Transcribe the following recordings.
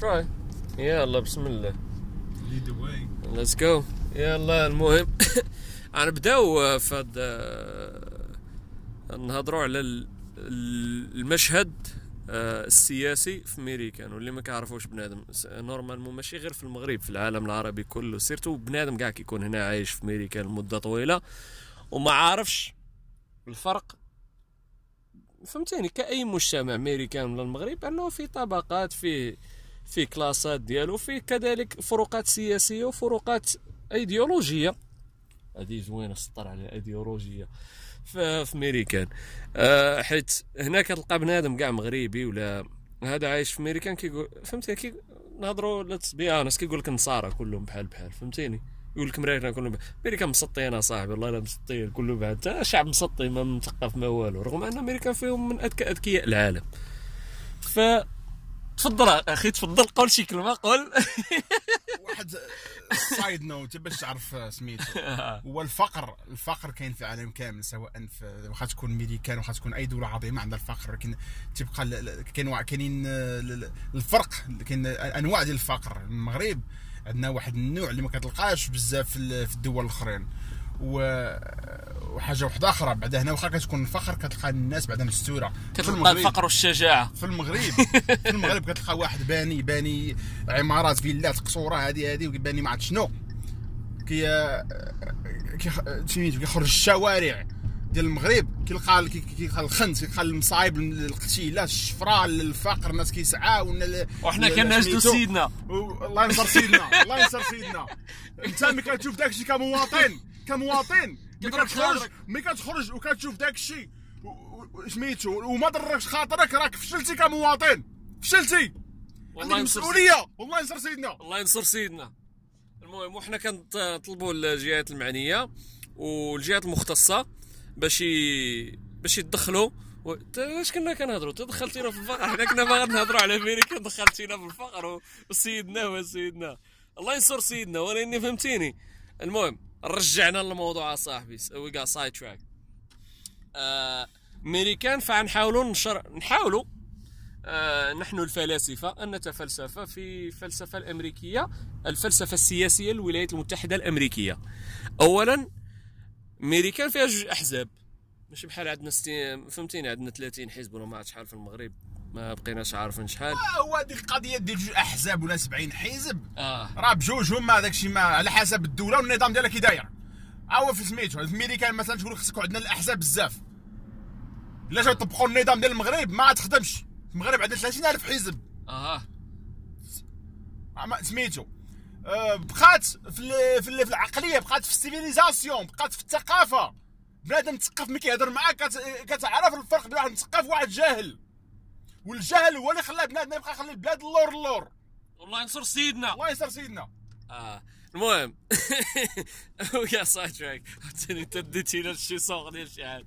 try. يلا بسم الله lead the way. let's go يلا المهم. غنبداو في هاد آه، نهضروا على ال- ال- المشهد آه، السياسي في ميريكان واللي ما كيعرفوش بنادم normalement ماشي غير في المغرب في العالم العربي كله. surtout بنادم كاع كيكون هنا عايش في ميريكان لمدة طويلة. وما عارفش الفرق فهمتيني كأي مجتمع ميريكان ولا المغرب أنه في طبقات فيه في كلاسات ديالو فيه كذلك فروقات سياسية وفروقات ايديولوجية. هذه زوينة سطر على ايديولوجية في, في ميريكان أه حيت هنا كتلقى بنادم كاع مغربي ولا هذا عايش في ميريكان كيقول فهمتي كي نهضروا let's be honest كيقول لك النصارى كلهم بحال بحال فهمتيني يقول لك مريكان كلهم بحال. ميريكان مسطين اصاحبي والله لا مسطين كله بعد شعب مسطي ما مثقف ما والو رغم أن أمريكان فيهم من أذكى أذكياء العالم. ف تفضل أخي تفضل قول شي كلمة قول. واحد side note باش تعرف سميتو. هو الفقر الفقر كاين في العالم كامل سواء في واخا تكون ميريكان واخا تكون أي دولة عظيمة عندها الفقر لكن تبقى كاين كاينين ال- ال- الفرق كاين أنواع ديال الفقر. المغرب عندنا واحد النوع اللي ما كتلقاش بزاف في الدول الأخرين. و وحاجة واحدة أخرى. بعد هنا واخا كتكون الفقر كتلقى الناس بعدا مستوره كتلقى الفقر والشجاعة. في المغرب. في المغرب كتلقى واحد باني باني عمارات فيلات قصورة هذه هذه وباني ما عرفت شنو. كي كي سميتو كيخرج الشوارع ديال المغرب. كيلقى كي- كيلقى الخنت كيلقى المصايب القتيلات الشفره الفقر الناس كيسعاو وحنا كنجدو. سيدنا. الله ينصر سيدنا الله ينصر سيدنا. انت ملي كتشوف داك الشيء كمواطن كمواطن ملي كتخرج. ملي كتخرج وكتشوف داك الشيء. سميتو وما ضركش خاطرك راك فشلتي كمواطن. فشلتي والله ينصر. مسؤولية. والله ينصر سيدنا. الله ينصر سيدنا. المهم وحنا كنطلبوا الجهات المعنية والجهات المختصة باش. باش يتدخلوا واش كنا كنهضروا تدخلتينا في الفقر. حنا كنا باغي نهضروا على أمريكا. دخلتينا في الفقر. وسيدنا هو سيدنا الله ينصر سيدنا ولأني فهمتيني. المهم رجعنا للموضوع صاحبي. we got side track أمريكان فنحاولوا نشر نحاولوا آه، نحن الفلاسفة أن نتفلسف في الفلسفة الأمريكية الفلسفة السياسية للولايات المتحدة الأمريكية. أولا أمريكان فيها جوج أحزاب. ماشي بحال عندنا ستي... فهمتيني؟ عندنا 30 حزب ولا ما عرفت شحال في المغرب. ما بقيناش عارفين شحال. هو هذيك القضية ديال جوج أحزاب ولا 70 حزب. آه. راه بجوجهم ما داكشي ما على حسب الدولة والنظام ديالها كي داير. هو في سميتو في امريكان مثلا تقول خصك عندنا الأحزاب بزاف. الا جاو يطبقوا النظام ديال المغرب ما تخدمش. المغرب عندنا 30000 حزب. آه. ما- سميتو. آه، بقات في في ال- في العقلية بقات في ال civilisation بقات في الثقافة. بنادم مثقف ملي كيهضر معاك كت- كتعرف الفرق بين واحد مثقف وواحد جاهل. والجهل هو اللي خلى بنادم يبقى يخلي البلاد اللور اللور. والله ينصر سيدنا. الله يسر سيدنا. آه. المهم. you side track عرفتني انت ديتي لنا شي صوغ ديال شي حاجة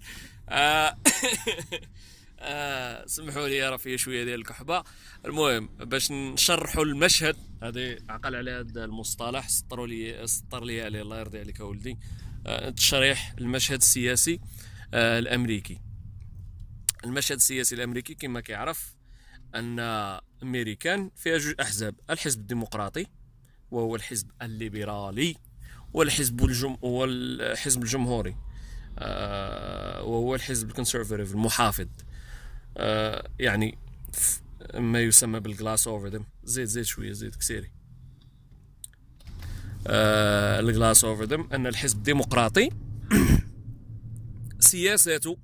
آه، آه، سمحوا لي راه فيا شوية ديال الكحبة. المهم باش نشرحوا المشهد هذه عقل على هذا المصطلح سطروا لي سطر لي عليه الله يرضي عليك اولدي آه، تشريح المشهد السياسي آه، الأمريكي. المشهد السياسي الأمريكي كما كيعرف أن أمريكان فيها جوج أحزاب الحزب الديمقراطي وهو الحزب الليبرالي والحزب الجم والحزب الجمهوري آه، وهو الحزب الكونسرفاتيف المحافظ. آه، يعني ما يسمى بالجلاس اوفر دم زيد زيد شوية زيد كسيري الجلاس اوفر دم أن الحزب الديمقراطي سياساته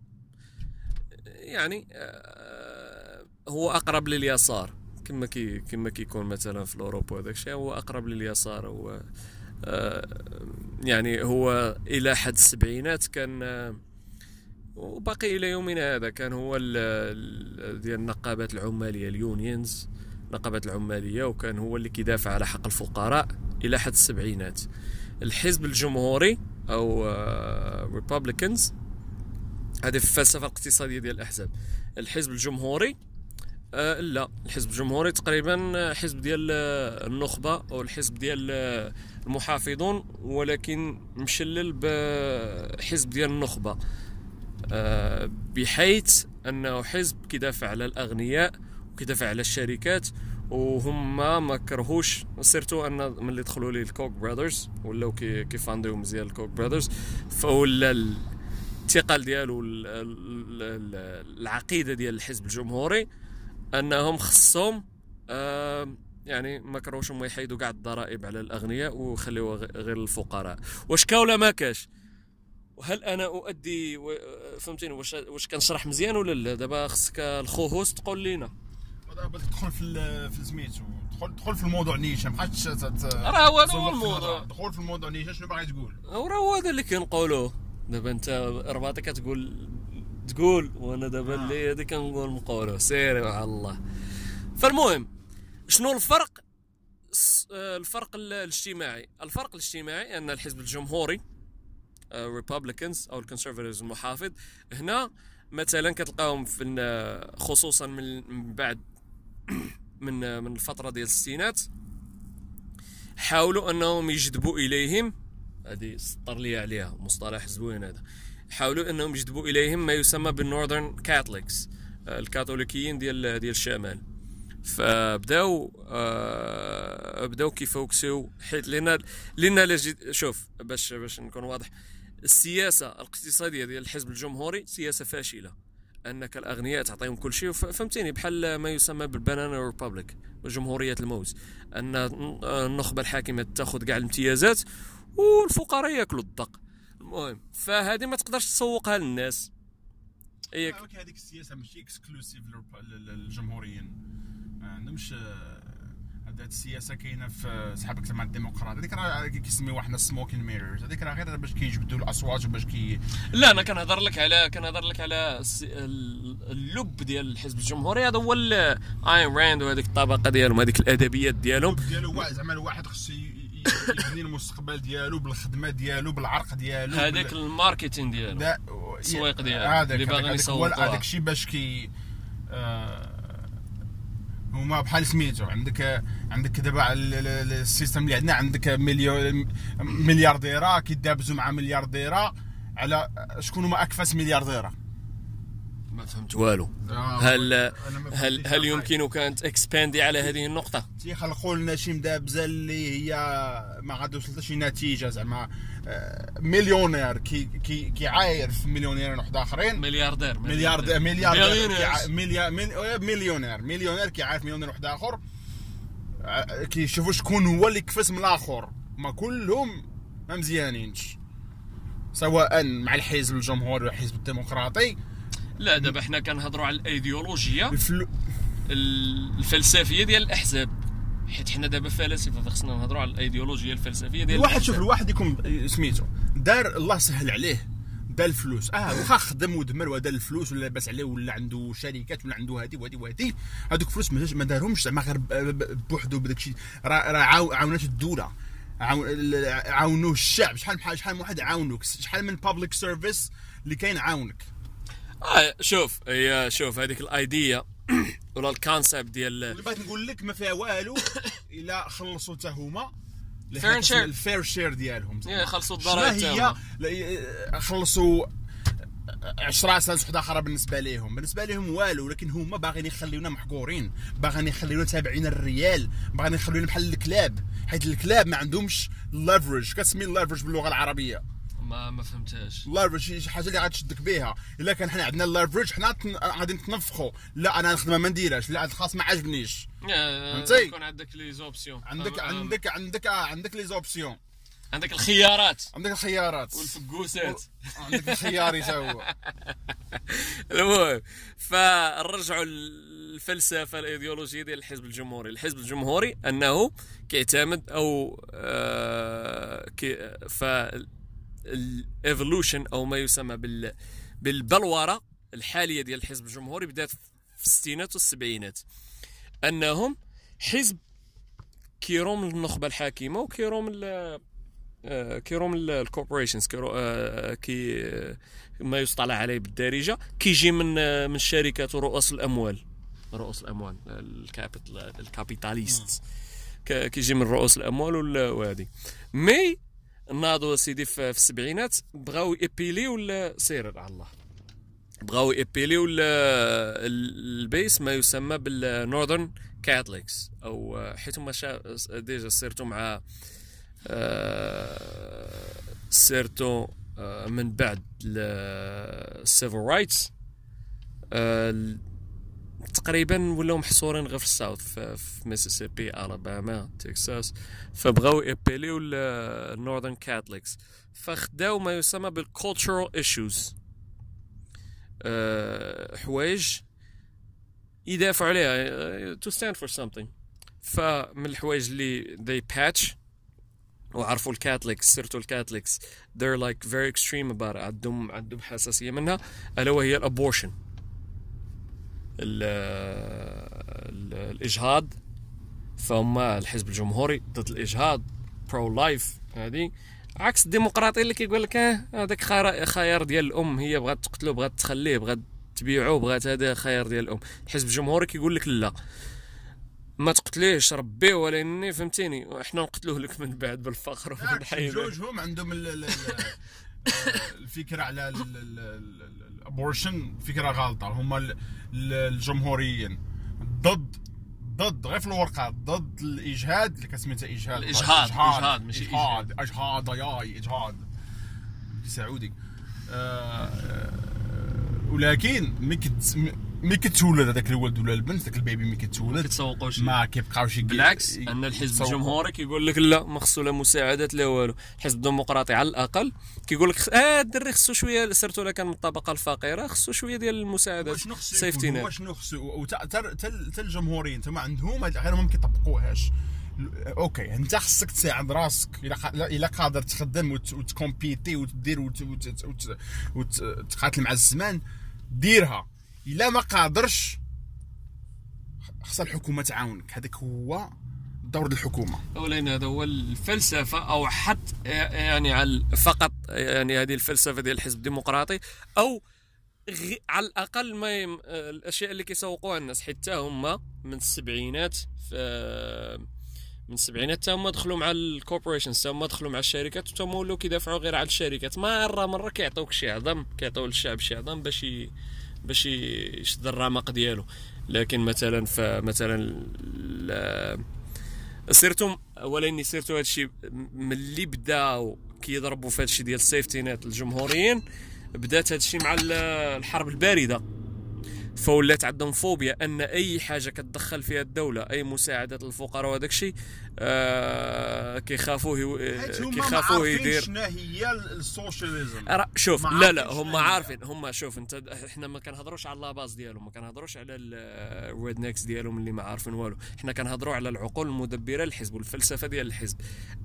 يعني آه، هو أقرب لليسار. كما كي كما كيكون مثلا في اوروبا وداك الشيء هو أقرب لليسار. هو آه، يعني هو إلى حد السبعينات كان آه، وباقي إلى يومنا هذا كان هو ال- ال- ديال النقابات العمالية اليونيونز النقابات العمالية وكان هو اللي كيدافع على حق الفقراء إلى حد السبعينات. الحزب الجمهوري أو Republicans هذه الفلسفه الاقتصاديه ديال الأحزاب. الحزب الجمهوري آه لا الحزب الجمهوري تقريبا آه، حزب ديال آه، النخبة أو الحزب ديال آه، المحافظون ولكن مشلل بحزب ديال النخبة. آه، بحيث أنه حزب كيدافع على الأغنياء وكيدافع على الشركات وهما ما كرهوش surtout أن ملي دخلوا لي ال Koch Brothers ولاو كي كيفانديو مزيان ال Koch Brothers فولا الثقل ديالو ال- ال- ال- العقيدة ديال الحزب الجمهوري أنهم خصهم يعني ما كرهوش هما يحيدوا كاع الضرائب على الأغنياء ويخليوها غير للفقراء. واش كا ولا ما كاش؟ وهل أنا أؤدي و- فهمتيني؟ واش واش كنشرح مزيان ولا لا؟ دابا خصك ال co-host تقول لينا. دابا تدخل في في سميتو دخل دخل في الموضوع نيشان ما بقاش راه هو هذا هو الموضوع. دخل في الموضوع نيشان شنو باغي تقول؟ وراه هو هذا اللي كنقولوه. دابا انت رباطي كتقول تقول وأنا دابا آه. اللي هذه كنقول نقولو سيري مع الله. فالمهم شنو الفرق؟ آه، الفرق ال- الاجتماعي. الفرق الاجتماعي أن الحزب الجمهوري Republicans أو ال conservatives المحافظ هنا مثلا كتلقاهم في خصوصا من بعد من من الفترة ديال الستينات حاولوا أنهم يجذبوا إليهم هذه سطر لي عليها مصطلح زوين هذا. حاولوا إنهم يجذبوا إليهم ما يسمى بالنورذرن كاثوليكس الكاثوليكيين ديال ديال الشمال. فبداو آه بداو كيفوكسوا حيت لأن لأن شوف باش باش نكون واضح السياسة الاقتصادية ديال الحزب الجمهوري سياسة فاشلة أنك الأغنياء تعطيهم كل شيء فهمتيني بحال ما يسمى بال banana republic جمهوريه الموز أن النخبه الحاكمة تاخذ كاع الامتيازات والفقراء ياكلوا الدق. المهم فهذه ما تقدرش تسوقها للناس. هي آه، هذيك السياسة ماشي exclusive للجمهوريين. ما عندهمش آه، هذه السياسة كاينة في صحابك مع الديمقراط. هذيك راه كيسميوها حنا smoke and mirrors هذيك راه غير باش كيجبدوا الأصوات وباش كي لا أنا كنهضر لك على كنهضر لك على اللب ديال الحزب الجمهوري. هذا هو Ayn Rand وهذيك الطبقة ديالهم هذيك الأدبيات ديالهم. ديالو زعما الواحد خصو يبني المستقبل ديالو بالخدمة ديالو بالعرق ديالو هذاك بال- ال marketing ديالو التسويق ديالو اللي هو يسوقوها. هذاك الشيء باش كي آه، هما بحال سميتو عندك عندك دابا ال- ال- ال- ال system اللي عندنا عندك مليون مليارديره كيدابزوا مع مليارديره على شكون هما اكفس مليارديره ما فهمت. والو. آه، هل هل هل يمكنك أن ت expandي على هذه النقطة؟ تيخلقوا لنا شي مدابزة اللي هي ما غادي توصل شي نتيجة زعما. آه، مليونير. كي كي كيعاير في مليونيرين واحد آخرين. ملياردير. مليار مليار billionaires. مليار مليونير. مليونير كيعرف مليونير واحد آخر. كيشوفوا شكون هو اللي كفس من الآخر. ما كلهم ما مزيانينش. سواء مع الحزب الجمهوري ولا الحزب الديمقراطي. لا دابا حنا كنهضروا على الايديولوجيا الفلو... الفلسفية ديال الأحزاب. حيت حنا دابا فلاسفة فخصنا نهضروا على الايديولوجيا الفلسفية ديال الواحد شوف. الواحد يكون سميتو دار الله سهل عليه دار الفلوس. آه واخا خدم ودمر ودار الفلوس ولا لاباس عليه ولا عنده شركات ولا عنده هادي وهادي وهادي هذوك الفلوس ما دارهمش زعما غير بوحدو بداك الشيء راه راه عاو- عاونات الدولة. عاون- ال- عاونوه الشعب. شحال شحال من واحد عاونوك. شحال من public service اللي كاين عاونك. آه شوف هي شوف هذيك ال idea ولا ال concept ديال اللي بغيت نقول لك ما فيها والو إلا خلصوا حتى هما. their share. ال fair share ديالهم. إيه، خلصوا شنو الضرائب هي. لا- خلصوا 10 سنوات وحدة أخرى بالنسبة لهم بالنسبة لهم والو لكن هما باغيين يخليونا محقورين. باغيين يخليونا تابعين الريال. باغيين يخليونا بحال الكلاب. حيت الكلاب ما عندهمش leverage كتسمي ال leverage باللغة العربية. ما ما فهمتهاش. ال leverage شي حاجة اللي غتشدك بها إلا كان حنا عندنا ال leverage حنا غادي نتنفخوا. لا أنا الخدمة ما نديرهاش. لا الخاص ما عجبنيش. آه، فهمتي؟ يكون عندك les options. عندك عندك عندك عندك les options. عندك الخيارات. عندك الخيارات. والفقوسات. عندك الخياري تا هو. المهم فنرجعوا الفلسفه الإيديولوجية ديال الحزب الجمهوري. الحزب الجمهوري أنه كيعتمد أو آه كي ف ال evolution أو ما يسمى بال بالبلورة الحالية ديال الحزب الجمهوري بدات في الستينات والسبعينات. أنهم حزب كيروم النخبة الحاكمة وكيروم ال- آه، كيروم الكوربوريشنز آه، كي ما يصطلح عليه بالدارجة كيجي من آه، من الشركات ورؤوس الأموال. رؤوس الأموال الكابيتال الكابيتاليست. كيجي من رؤوس الأموال وهذه. مي ناضوا سيدي في السبعينات بغاو ايبيلي ولا سير على الله بغاو ايبيلي ولا ال base ما يسمى بال Northern Catholics أو آه، حيت هما. déjà surtout مع آه، surtout آه، من بعد ال civil rights تقريبا ولاو محصورين غير في ال South في, في ميسيسيبي ألاباما تكساس فبغاو ي appealيو ال Northern Catholics فخداو ما يسمى بال cultural issues حوايج يدافعوا عليها to stand for something. فمن الحوايج اللي they picked وعرفوا ال Catholics surtout ال Catholics they're like very extreme about it عندهم عندهم حساسية منها ألا وهي ال abortion. الإجهاض فهم الحزب الجمهوري ضد الإجهاض pro-life هذه. عكس الديمقراطي اللي كيقول لك آه هذاك خيار ديال الأم هي بغات تقتلو بغات تخليه بغات تبيعوه بغات هذا خيار ديال الأم. الحزب الجمهوري كيقول لك لا ما تقتليش ربيه ولاني فهمتيني؟ إحنا نقتلوه لك من بعد بالفقر وبالحياه جوجهم عندهم الفكرة على الابورشن فكرة غلطة. هما الجمهوريين. ضد ضد غير في الورقة ضد الإجهاد اللي كسميتها إجهاد. الإجهاد إجهاد ماشي إجهاد إجهاد. ياي إجهاد. سعودي. آه ولكن ملي ملي كتولد هذاك الولد ولا البنت ذاك ال bébé ملي كتولد ما كتسوقوش ما كيبقاوش بالعكس أن الحزب الجمهوري كيقول لك لا ما خصو لا مساعدات لا والو. الحزب الديمقراطي على الأقل كيقول لك آه الدري خصو شوية surtout الا كان من الطبقة الفقيرة خصو شوية ديال المساعدات safety net واش خصو حتى الجمهوريين تما عندهم غير هم كيطبقوهاش. أوكي أنت خصك تساعد راسك إلا قادر تخدم وتكومبيتي وتدير وتقاتل مع الزمان ديرها. إلا ما قادرش. خص الحكومة تعاونك. هذاك هو دور الحكومة. اولا هذا هو الفلسفة أو حتى يعني على فقط يعني هذه الفلسفة ديال الحزب الديمقراطي أو غي على الأقل ما يم... الأشياء اللي كيسوقوها الناس. حتى هما من السبعينات في من السبعينات حتى هما دخلوا مع ال corporations حتى هما دخلوا مع الشركات حتى هما ولاو كيدافعوا غير على الشركات. مرة مرة كيعطيوك شي عظم كيعطيو للشعب شي عظم باش ي... باش يشد الرمق ديالو. لكن مثلا فمثلا surtout اولا surtout هادشي ملي بداو كيضربوا في هادشي ديال ال safety net الجمهوريين بدات هادشي مع الحرب الباردة. فولات عندهم فوبيا أن أي حاجة كتدخل فيها الدولة أي مساعدات للفقراء وهذاك الشيء آه كيخافوه كيخافوه يدير. شنو هي ال socialism. شوف لا لا هم عارفين هم شوف انت إحنا ما كنهضروش على la base ديالهم ما كنهضروش على ال rednecks ديالهم اللي ما عارفين والو. حنا كنهضروا على العقول المدبرة للحزب والفلسفة ديال الحزب.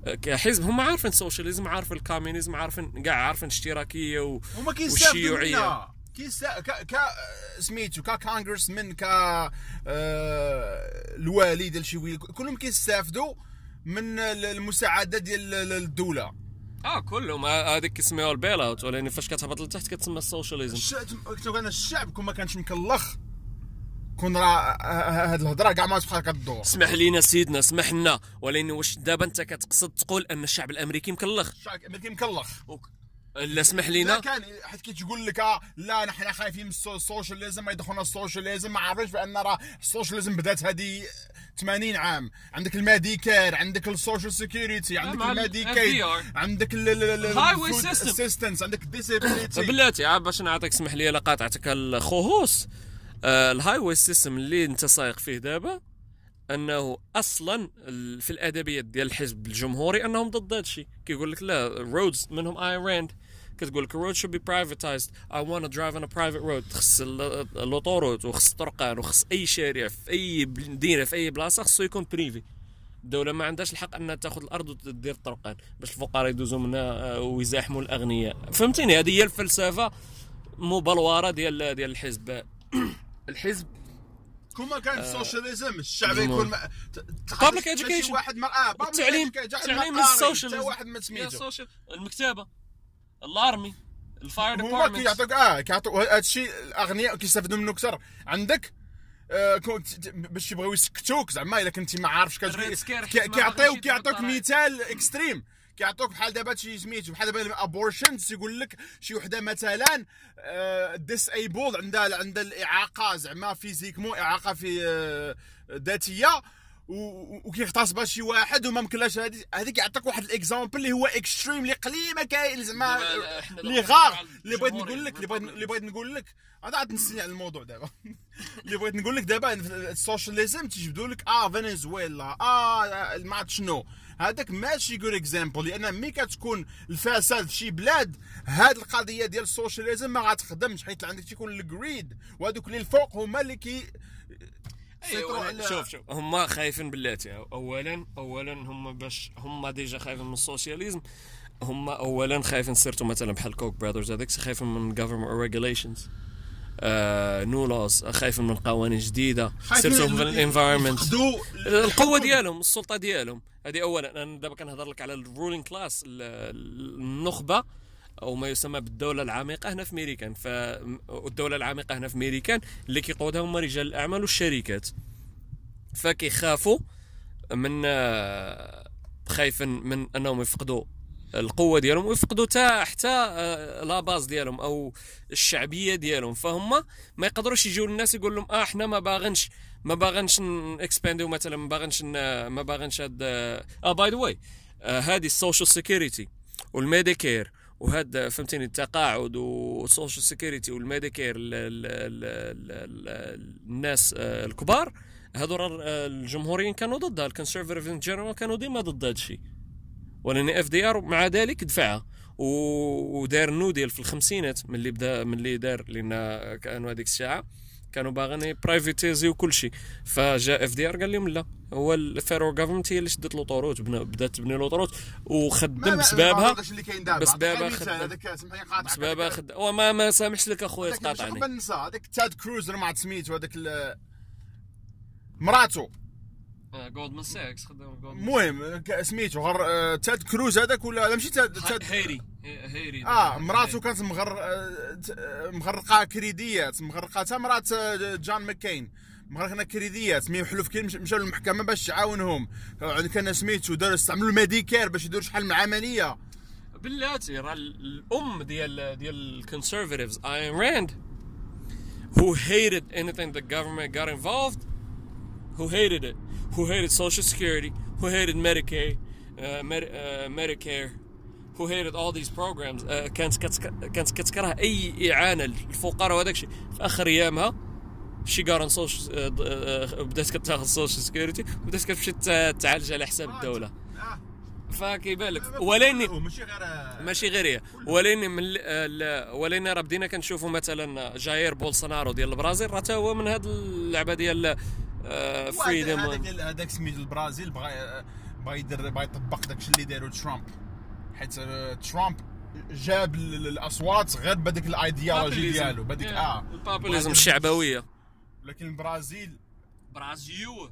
آه، كحزب هم عارفين ال socialism عارفين ال communism عارفين كاع عارفين الاشتراكية والشيوعية. كيسا ك ك سميتو ككونغرس من ك آه، الوالي ديال شي ويل كلهم كيستافدوا من المساعدة ديال الدولة. آه كلهم. هذيك كيسميوها البيل اوت ولكن فاش كتهبط لتحت كتسمى السوشياليزم. كان الشعب كون ما كانش مكلخ كون راه هاد الهضرة كاع ما تبقى كدور. اسمح لينا سيدنا اسمح لنا. ولكن واش دابا انت كتقصد تقول أن الشعب الأمريكي مكلخ؟ الشعب الأمريكي مكلخ. لا اسمح لينا. كان حيت كي تقول لك آه، لا نحن خايفين من ال socialism ما يدخلنا ال socialism. ما عرفش بأن راه ال socialism بدات هذه 80 عام. عندك الميديكير عندك السوشيال سيكيورتي عندك الميديكير عندك الهايوي اسيستنس عندك الديسابيليتي بلاتي باش نعطيك اسمح لي لقاطعتك الخهوص. آه ال highway system اللي انت سايق فيه دابا أنه أصلا في الأدبيات ديال الحزب الجمهوري أنهم ضد هذا الشيء كيقول لك لا roads منهم اين راند كتقول لك ال road privatized. I want to drive on a private road. خص ال autoroute وخص الطرقان وخص أي شارع في أي مدينة في أي بلاصة خصو يكون privé الدولة ما عندهاش الحق إنها تاخذ الأرض وتدير الطرقان باش الفقراء يدوزوا منها آه، ويزاحموا الأغنياء. فهمتيني؟ هذه هي الفلسفة مبلورة ديال ديال الحزب. الحزب كون ما كان ال socialism الشعب يكون public education واحد مرأة التعليم التعليم ال socialism واحد ما سميتو المكتبة. ال army ال fire department هما كيعطوك آه كيعطوك هذا الشيء الأغنياء كيستافدوا منه أكثر. عندك؟ آه باش يبغيو يسكتوك زعما إلا كنتي ما عارفش كيعطيو كيعطوك مثال extreme كيعطوك بحال دابا شي سميتو بحال دابا abortions يقول لك شي وحدة مثلا disabled عندها عندها الإعاقة زعما physiquement إعاقة في آه، ذاتية. وكيغتصبها شي واحد وما مكلاش هذيك هذيك يعطيك واحد ال example اللي هو extreme اللي قليل ما كاين زعما اللي rare. اللي بغيت نقول لك اللي بغيت نقول لك. أنا عاد نسني على الموضوع دابا. اللي بغيت نقول لك دابا ال socialism تيجبدوا لك آه فنزويلا آه ما عرفت شنو. هذاك ماشي good example لأن ملي كتكون الفساد في شي بلاد هاد القضية ديال ال socialism ما غتخدمش حيت عندك تيكون ال greed وهذوك اللي الفوق هما اللي كي أيوة على- شوف شوف. هم خايفين بلاتي اولا اولا هم باش هم déjà خايفين من ال socialism. هم اولا خايفين surtout مثلا بحال Koch Brothers هذاك خايفين من government regulations. new laws خايفين من قوانين جديدة. surtout في ال environment القوة ديالهم السلطة ديالهم. هذه اولا. أنا دابا كنهضر لك على ال ruling class النخبة. أو ما يسمى بالدولة العميقة هنا في ميريكان فالدوله العميقة هنا في ميريكان اللي كيقودها هما رجال الاعمال والشركات. فكيخافوا من آه، خايفين من أنهم يفقدوا القوة ديالهم ويفقدوا تا حتى آه، la base ديالهم أو الشعبية ديالهم. فهم ما يقدروش يجيو للناس يقول لهم آه إحنا ما باغنش ما باغنش ن expand يو مثلا ما باغنش ما باغنش هاد آه by the way هذه ال social security وال Medicare وهذا فهمتيني التقاعد وال social security وال Medicare ال- ال- ال- ال- الناس آه، الكبار هذول آه، الجمهوريين كانوا ضدها ال conservative in general كانوا ديما ضد هذا الشيء. ولان FDR مع ذلك دفعها. ودار New Deal في الخمسينات من اللي بدا من اللي دار لأن كانوا هذيك الساعة. كانوا باغيين privatize ي وكل شيء فجاء اف دي ار قال لهم لا هو الفيرو جافرمنت هي اللي شدت الاوتوروت بنا- بدات تبني الاوتوروت وخدم بسببها عطيك خدم. مثال، هذاك سمحني قاطعك. بسببها هذاك- خد وما ما سامحش لك أخويا تقاطعني. قبل ننسى هذاك تاد كروز ما عرفت سميتو هذاك مراتو جولدمان ساكس خدام جولدمان المهم سميتو غير آه، تاد كروز هذاك ولا لا ماشي تاد تاد هيري. هيري. آه مراتو كانت مغر آه، آه، مغرقة كريديات. مغرقة تا مرات آه، جون ماكين. مغرقنا كريديات. mais كل مش- مشاو للمحكمة باش تعاونهم. آه، كان سميتو داروا استعملوا ال Medicare باش يديروا شحال من عملية. بلاتي راه الأم ديال ديال ال conservatives اين راند who hated anything the government got involved who hated it. Who hated social security who hated medicaid uh, med, uh, medicare who hated all these programs uh, كانت كانت كتكره أي إعانة للفقراء وهذاك الشيء. في آخر أيامها شي قارن social بدات كتاخذ social security بدات كتمشي تعالج على حساب الدولة. آه. فكيبان لك. ولاني ماشي غير آه، ماشي غير هي. ولين من ولين راه بدينا كنشوفوا مثلا جايير بولسونارو ديال البرازيل. راه تا هو من هاد اللعبة ديال freedom هذاك سميت البرازيل بغى بغى يدير بغى يطبق داك الشيء اللي داروا ترامب. حيت آه، ترامب جاب ال- ال- الأصوات غير بهذيك الأيديولوجي ديالو بهذيك آه. ال populism الشعبوية. لكن البرازيل برازيل.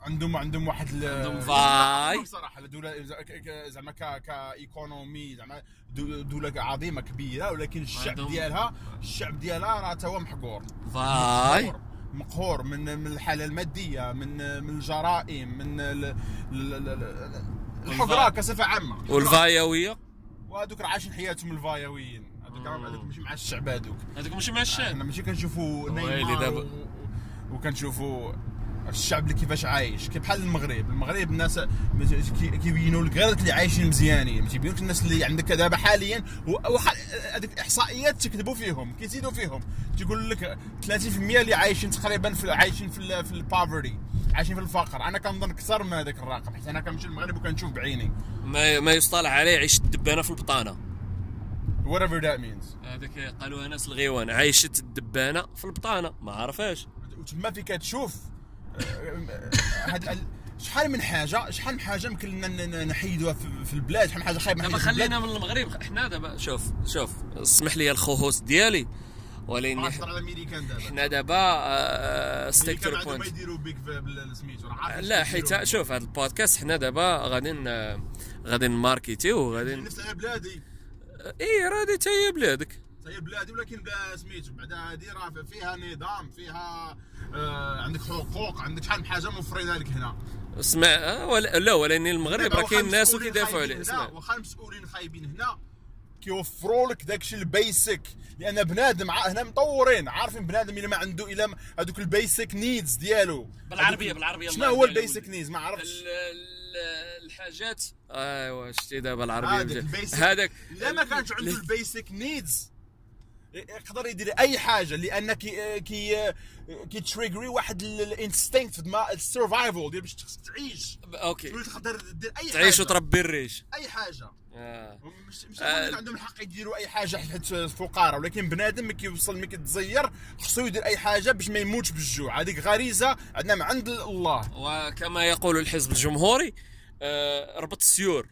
عندهم عندهم واحد ال- عندهم فاي. صراحة دوله ز- ك- ك- زعما ك economy زعما دو- دولة عظيمة كبيرة ولكن الشعب ديالها الشعب ديالها راه تا هو محقور. فاي مقهور من من الحالة المادية من من الجرائم من ال- ال- ال- ال- الحقره كصفة عامة. والفايوية؟ وهذوك راه عايشين حياتهم الفايويين. هذوك هذوك ماشي مع الشعب هذوك. هذوك ماشي مع الشعب. إحنا ماشي كنشوفوا نيمار وكنشوفوا الشعب اللي كيفاش عايش كي بحال المغرب. المغرب الناس كي- كيبينوا لك غير اللي عايشين مزيانين ما تيبينوش الناس اللي عندك دابا حاليا هذيك الاحصائيات تكذبوا فيهم كيزيدوا فيهم. تيقول لك 30% اللي عايشين تقريبا في عايشين في في البافرتي عايشين في الفقر. أنا كنظن أكثر من هذاك الرقم حيت أنا كنمشي للمغرب وكنشوف بعيني. ما ما يصطلح عليه يعيش الدبانة في البطانة. Whatever that means. هذاك قالوها ناس الغيوان عايشت الدبانة في البطانة. ما عرفاش وتما فين كتشوف هاد ال- شحال من حاجة شحال من حاجة يمكن لنا نحيدوها في- البلاد شحال من حاجة خايبة دابا خلينا من المغرب إحنا دابا شوف شوف اسمح لي الخوروطو ديالي. ولكن امريكان دابا. إحنا دابا stick to point لا حيت. شوف هذا البودكاست حنا دابا غادي غادي ن market يو غادي ن- نفس على بلادي. إي راه تا هي بلادك. هي بلادي ولكن بلا سميتو بعدا هادي راه فيها نظام فيها آه عندك حقوق عندك شحال من حاجة مفرضه لك هنا. اسمع آه، ولا لا ولكن المغرب راه كاين ناس كيدافعوا عليه اسمع. واخا المسؤولين خايبين هنا كيوفروا لك داكشي ال basic. لأن بنادم هنا مطورين عارفين بنادم إلا ما عنده إلا هذوك ال basic needs ديالو. بالعربية بالعربية شنو هو ال basic needs ما عرفتش. ال- ال- الحاجات. أيوا شتي دابا العربية هذاك إلا ما كانش عنده ال basic needs يقدر يدير أي حاجة لأن كي كي كي trigger ي واحد ال instinct ال survival ديال باش تعيش. okay. تقدر دير أي حاجة. تعيش وتربي الريش. أي حاجة. آه. مش مش آه. آه عندهم الحق يديروا أي حاجة حيت فقراء ولكن بنادم ملي كيوصل ملي كيتزير خصو يدير أي حاجة باش ما يموتش بالجوع. هذيك غريزة عندنا من عند الله. وكما يقول الحزب الجمهوري آه، ربط السيور.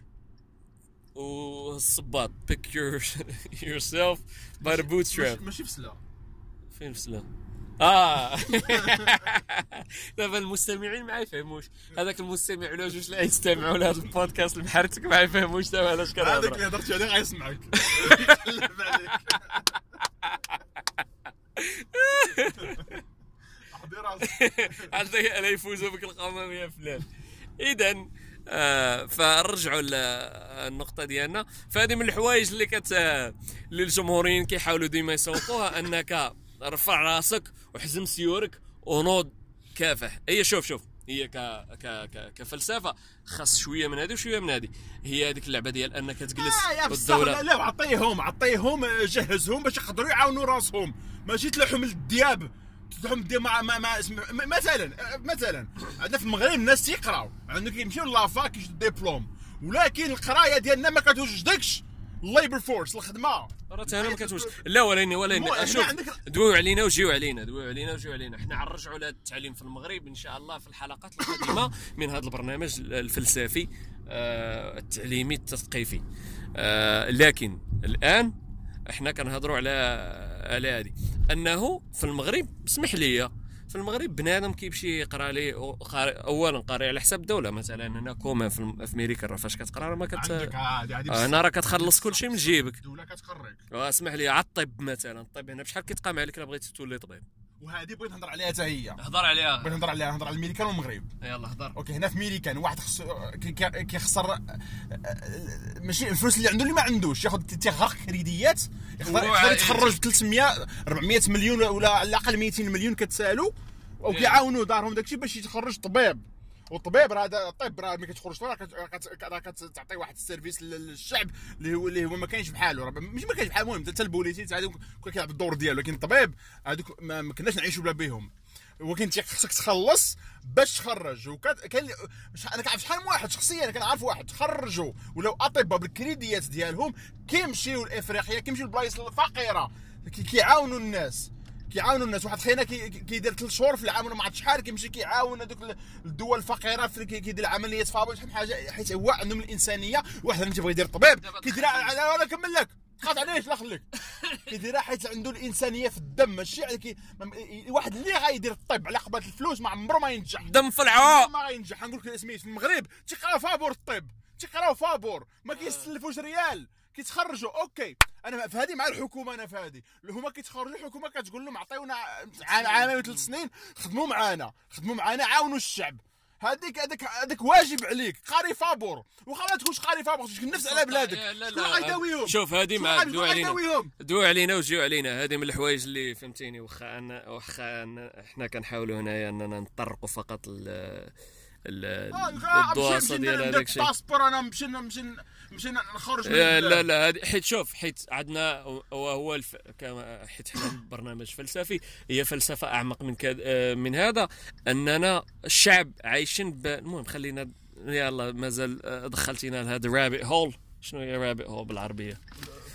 والصباط pick your yourself by the bootstrap. ماشي بسلا فين فسلا آه. دابا المستمعين ما يفهموش. هذاك المستمع ولا جوج لا يستمعوا لهذا البودكاست المحرتك ما يفهموش دابا علاش هذاك كنهضر اللي هضرت عليه غيسمعك. عطي راسك. لا يفوزوا بك القمم يا فلان. اذا آه فرجعوا للنقطة ديالنا. فهذه من الحوايج اللي كت اللي الجمهوريين كيحاولوا ديما يسوقوها أنك رفع راسك وحزم سيورك ونوض كافح هي شوف شوف هي ك... ك... ك... كفلسفة خاص شوية من هذه وشوية من هذه. هي هذيك اللعبة ديال أنك تجلس آه لا والدولة. لا عطيهم عطيهم جهزهم باش يقدروا يعاونوا راسهم. ماشي للدياب تلوحهم الدياب. مع مع, مع اسم- م- مثلا مثلا عندنا في المغرب الناس تيقراو عندك يمشيو la fac يجدوا ديبلوم ولكن القراية ديالنا ما كتوجدكش ال labor force الخدمة. راه أنا ما كتوش لا ولكن مو- ولكن شوف دويو علينا وجيو علينا دويو علينا وجيو علينا. حنا غنرجعوا لهذا التعليم في المغرب إن شاء الله في الحلقات القادمة من هذا البرنامج الفلسفي آه، التعليمي التثقيفي. آه، لكن الآن إحنا كنهضروا على على هذه. أنه في المغرب اسمح لي في المغرب بنادم كيمشي يقرأ لي اولا قاري على حساب الدولة. مثلا هنا comme في أمريكا راه فاش كتقرأ راه ما كت آه، هنا راه كتخلص كل شيء من جيبك. الدولة كتقريك. اسمح لي على الطب مثلا. الطب هنا بشحال كيتقام عليك؟ إلا بغيتي تولي طبيب. وهذه بغيت نهضر عليها حتى هي. هضر عليها. بغيت نهضر عليها نهضر على الميريكان والمغرب. يلا هضر okay هنا في ميريكان واحد خص كي- كي- كيخسر ماشي الفلوس اللي عنده اللي ما عندوش. ياخذ تيغرق كريديات يقدر. يتخرج ب 300 400 مليون ولا على الأقل 200 مليون كتسالو وكيعاونوا دارهم داكشي باش يتخرج طبيب. والطبيب راه الطب راه ملي كتخرج راه كت- راه كت- راه كتعطي واحد ال service لل- للشعب اللي هو اللي هو ما كاينش بحاله راه مش ما كاينش بحال المهم حتى البوليسي حتى هذوك كيلعب الدور ديالو لكن الطبيب هذوك ما, كناش نعيشوا بلا بهم ولكن انت خصك تخلص باش تخرج. مش- أنا كنعرف شحال من واحد شخصيا أنا كنعرف واحد تخرجوا ولو أطباء بالكريديات ديالهم كيمشيو لافريقيا كيمشيو للبلايص الفقيرة كي- كيعاونوا الناس. كيعاونوا الناس. واحد خينا كي- كي- كيدير ثلاث شهور في العام ولا ما عرفت شحال كيمشي كيعاون هذوك ال- الدول الفقيرة في كي- كيدير عمليات فابور شحال من حاجة حيت هو عندهم الإنسانية. واحد اللي تيبغي يدير طبيب دابا كيديرها على ولا كمل لك. خاف عليش لا خليك. كيديرها حيت عنده الإنسانية في الدم ماشي كي واحد اللي غايدير الطب على قبل الفلوس ما عمره ما ينجح. دم في العروق. ما غينجح. نقول لك سميت في المغرب تيقراو فابور الطب تيقراو فابور. ما كيستلفوش ريال. كيتخرجوا. okay. أنا في هذه مع الحكومة أنا في هذه. اللي هما كيتخرجوا الحكومة كتقول لهم عطيونا عام عامين وثلاث سنين خدموا معانا خدموا معانا عاونوا الشعب. هذيك هذاك هذاك واجب عليك قاري فابور. واخا ما تكونش قاري فابور خصك تنفس على بلادك. لا، لا، شكون لا. غيداويهم شوف هذه مع دو علينا. دو علينا وجيو علينا. هذه من الحوايج اللي فهمتيني. واخا أنا واخا إحنا كنحاولوا هنايا أننا نطرقوا فقط ال ال- الدواسة ديال هذاك الشيء. باسبور أنا نمشي نمشي نمشي نخرج من لا البلاد. لا هذه حيت شوف حيت عندنا وهو الف... كما حيت حنا برنامج فلسفي هي فلسفة أعمق من كد... آه، من هذا أننا الشعب عايشين ب... المهم خلينا يلا مازال آه، دخلتينا لهذا رابط هول شنو هي رابط هول بالعربية؟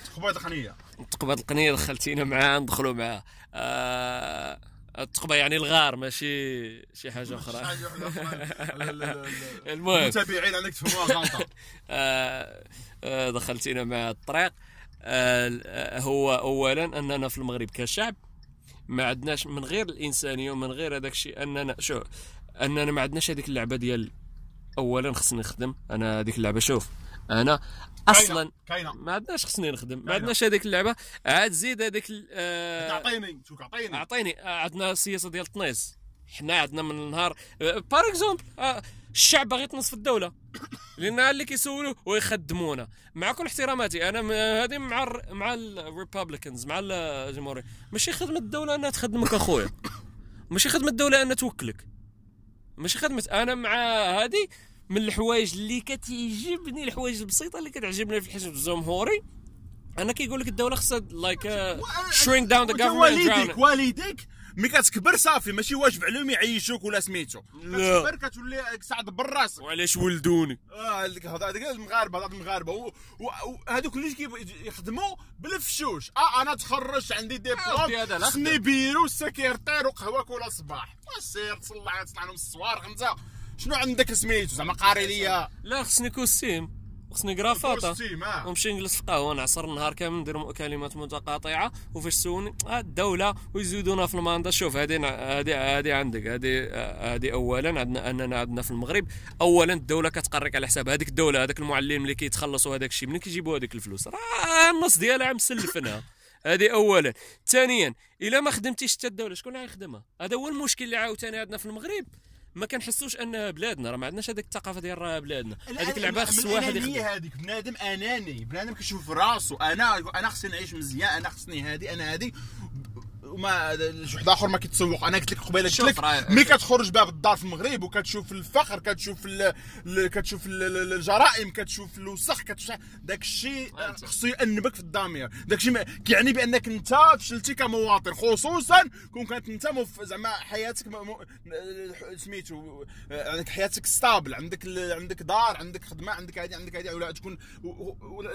التقبيل التقنيه التقبه القنية دخلتينا معاه ندخلوا معاه آه... التقبه يعني الغار ماشي شي حاجة أخرى. المهم. المتابعين عندك تفهموها غلطة. آه، آه، دخلتينا مع الطريق. آه، هو اولا أننا في المغرب كشعب ما عندناش من غير الإنسانية ومن غير هذاك الشيء. أننا شو أننا ما عندناش هذيك اللعبة ديال اولا خصني نخدم. أنا هذيك اللعبة شوف. أنا أصلا كاينة. ما عندناش خصني نخدم ما. عندناش هذيك اللعبة. عاد زيد هذيك آه، اعطيني شوف اعطيني اعطيني آه، عندنا السياسة ديال الطنيز حنا عندنا من النهار par exemple الشعب باغي يتنص في الدولة. لأن اللي كيسولوا ويخدمونا. مع كل احتراماتي أنا هذه مع ال مع ال Republicans مع الجمهوريه ماشي خدمة الدولة أنها تخدمك أخويا. ماشي خدمة الدولة أنها توكلك. ماشي خدمة أنا مع هذه من الحوايج اللي كتعجبني الحوايج البسيطة اللي كتعجبني في الحزب الجمهوري. أنا كيقول لك الدولة خصها لايك وانت government and drown والديك. والديك ملي كتكبر صافي ماشي واجب عليهم يعيشوك ولا سميتو. كتكبر كتولي سعد براسك. وعلاش ولدوني؟ آه هذيك هذا هذيك المغاربة هذا المغاربة. وهذوك اللي كيب- يخدموا بالفشوش. آه أنا تخرجت عندي ديبلوم خصني bureau secrétaire وقهوة كل صباح سير تصلح تصنع لهم الصوارق انت شنو عندك سميتو؟ زعما قاري ليا لا خصني costume. خصني كرافاطه costume، آه. ونمشي نجلس في قهوة. نعصر النهار كامل ندير كلمات متقاطعة. وفاش تسولني آه الدولة ويزيدونا في ال mandat شوف هذه هذه هذه عندك. هذه هذه اولا عندنا أننا عندنا في المغرب. اولا الدولة كتقرك على حساب هذيك الدولة. هذاك المعلم اللي كيتخلصوا هذاك الشيء. منين كيجيبوا هذيك الفلوس؟ راه النص ديالها مسلفنها هذه اولا. ثانيا إلا ما خدمتيش حتى الدولة شكون غيخدمها؟ هذا هو المشكل اللي عاوتاني عندنا في المغرب. ما كنحسوش انها بلادنا راه ما عندناش هذيك الثقافة ديال راه بلادنا. هذيك اللعبة خص واحد يخدم هذيك بنادم أناني بنادم كيشوف راسو أنا أنا خصني نعيش مزيان أنا خصني هادي أنا هادي وما شي واحد آخر ما كيتسوق. أنا قلت لك قبيلة قلت لك ملي كتخرج باب الدار في المغرب وكتشوف الفقر كتشوف ال... كتشوف ال- ال- الجرائم كتشوف الوسخ كتشوف داك الشيء. خصو يأنبك في الضمير داك الشيء كيعني بأنك أنت فشلتي كمواطن خصوصا كون كانت أنت مف... زعما حياتك م... سميتو عندك حياتك stable عندك ال... عندك دار عندك خدمة عندك هادي عندك هادي ولا تكون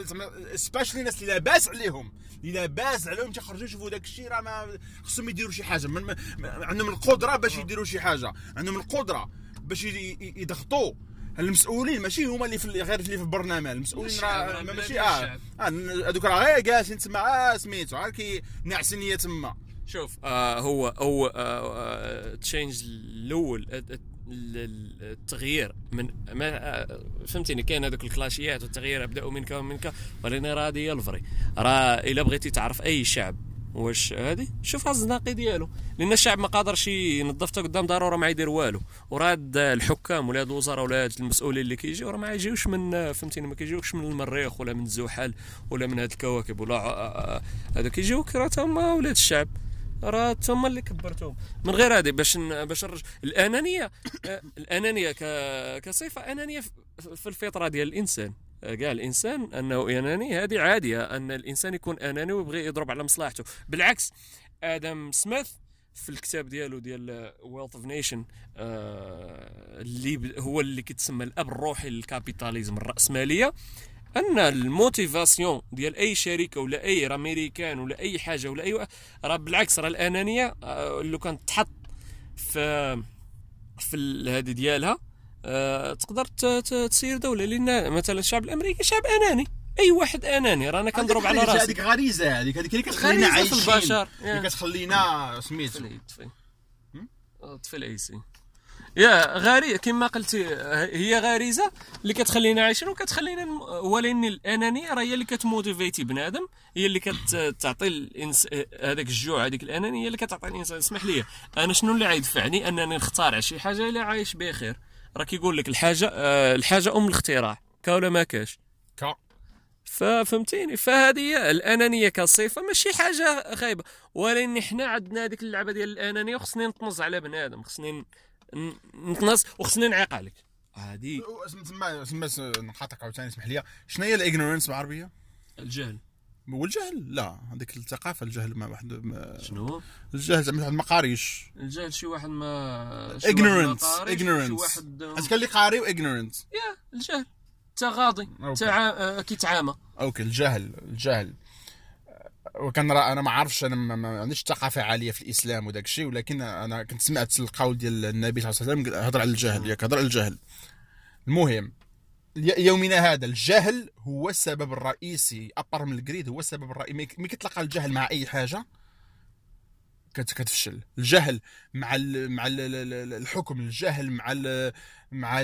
زعما especially الناس اللي لاباس عليهم اللي لاباس عليهم تيخرجوا يشوفوا داك الشيء راه ما خصهم يديروا شي حاجة. من... عندهم القدرة باش يديروا شي حاجة. عندهم القدرة باش يضغطوا. المسؤولين ماشي هما اللي في غير اللي في البرنامج. المسؤولين راه ماشي ديال آه. آه، هذوك راه غير جالسين تما آه سميتو. عاد كي ناعسين تما. شوف آه هو هو آه change الأول آه، ال- ال- التغيير. من ما آه، فهمتيني؟ كاين هذوك الكليشيات والتغيير أبدأوا منك ومنك ولكن راه هذه هي الفري. راه إلا بغيتي تعرف أي شعب واش هادي؟ شوف النقي ديالو. لأن الشعب ما قادرش ينظف حتى قدام دارو راه ما يدير والو. وراه هاد الحكام ولا هاد الوزراء ولا هاد المسؤولين اللي كيجيو راه ما يجيوش من فهمتيني ما كيجيوش من المريخ ولا من الزحل ولا من هاد الكواكب ولا آه، آه، هذا كيجيوك راه تما ولاد الشعب. راه تما اللي كبرتهم. من غير هذه باش باش نرج... الأنانية آه، الأنانية ك... كصفة أنانية في الفطرة ديال الإنسان. آه، كاع الإنسان أنه أناني هذه عادية أن الإنسان يكون أناني ويبغي يضرب على مصلحته. بالعكس آدم سميث في الكتاب ديالو ديال Wealth of Nation اللي هو اللي كيتسمى الأب الروحي لل capitalism الرأسمالية أن ال motivation ديال أي شركة ولا أي أمريكان ولا أي حاجة ولا أي راه بالعكس راه الأنانية آه، لو كانت تحط في في هذه ديالها آه، تقدر تسير دولة. لأن مثلا الشعب الأمريكي شعب أناني. أي واحد أناني. رانا كنضرب على راسي. هذيك غريزة هذيك هذيك اللي كتخلينا غريزة في عايشين. البشر. اللي كتخلينا سميتو. طفي. طفي آه، طفي الايسي يا غريزه كما قلتي هي غريزة اللي كتخلينا عايشين وكتخلينا ولكن الأنانية راه هي اللي كتموتيفيتي بنادم هي اللي كتعطي الانس هذاك الجوع هذيك الأنانية هي اللي كتعطي الإنسان. اسمح لي أنا شنو اللي غيدفعني أنني نخترع شي حاجة إلا عايش بخير. راه كيقول لك الحاجة آه، الحاجة أم الاختراع. كا ولا ما كاش؟ كا ففهمتيني فهذه الأنانية كصفة ماشي حاجة خايبه ولكن حنا عندنا هذيك اللعبة ديال الأنانية وخصني نطنز على بنادم خصني نطنز وخصني نعيق عليك هذه تما تما نقاطعك عاوتاني اسمح لي. شنو هي الإغنورنس بالعربية؟ الجهل. والجهل لا هذيك الثقافة الجهل ما واحد ما شنو؟ الجهل زعما واحد ما قاريش. الجهل شي واحد ما ignorance شي ignorance. واحد اش قال لي قاري و ignorance يا الجهل. تغاضي أوكي. تع... آه، كيتعامى. أوكي الجهل الجهل. وكان راه أنا ما عارفش أنا ما, عنديش ثقافة عالية في الإسلام وداك الشيء ولكن أنا كنت سمعت القول ديال النبي صلى الله عليه وسلم هضر على الجهل ياك هضر على الجهل. المهم يومنا هذا. الجهل هو السبب الرئيسي ابر من الجريد هو السبب الرئيسي ملي كتلقى الجهل مع أي حاجة كت- كتفشل. الجهل مع مع ال الحكم الجهل مع ال مع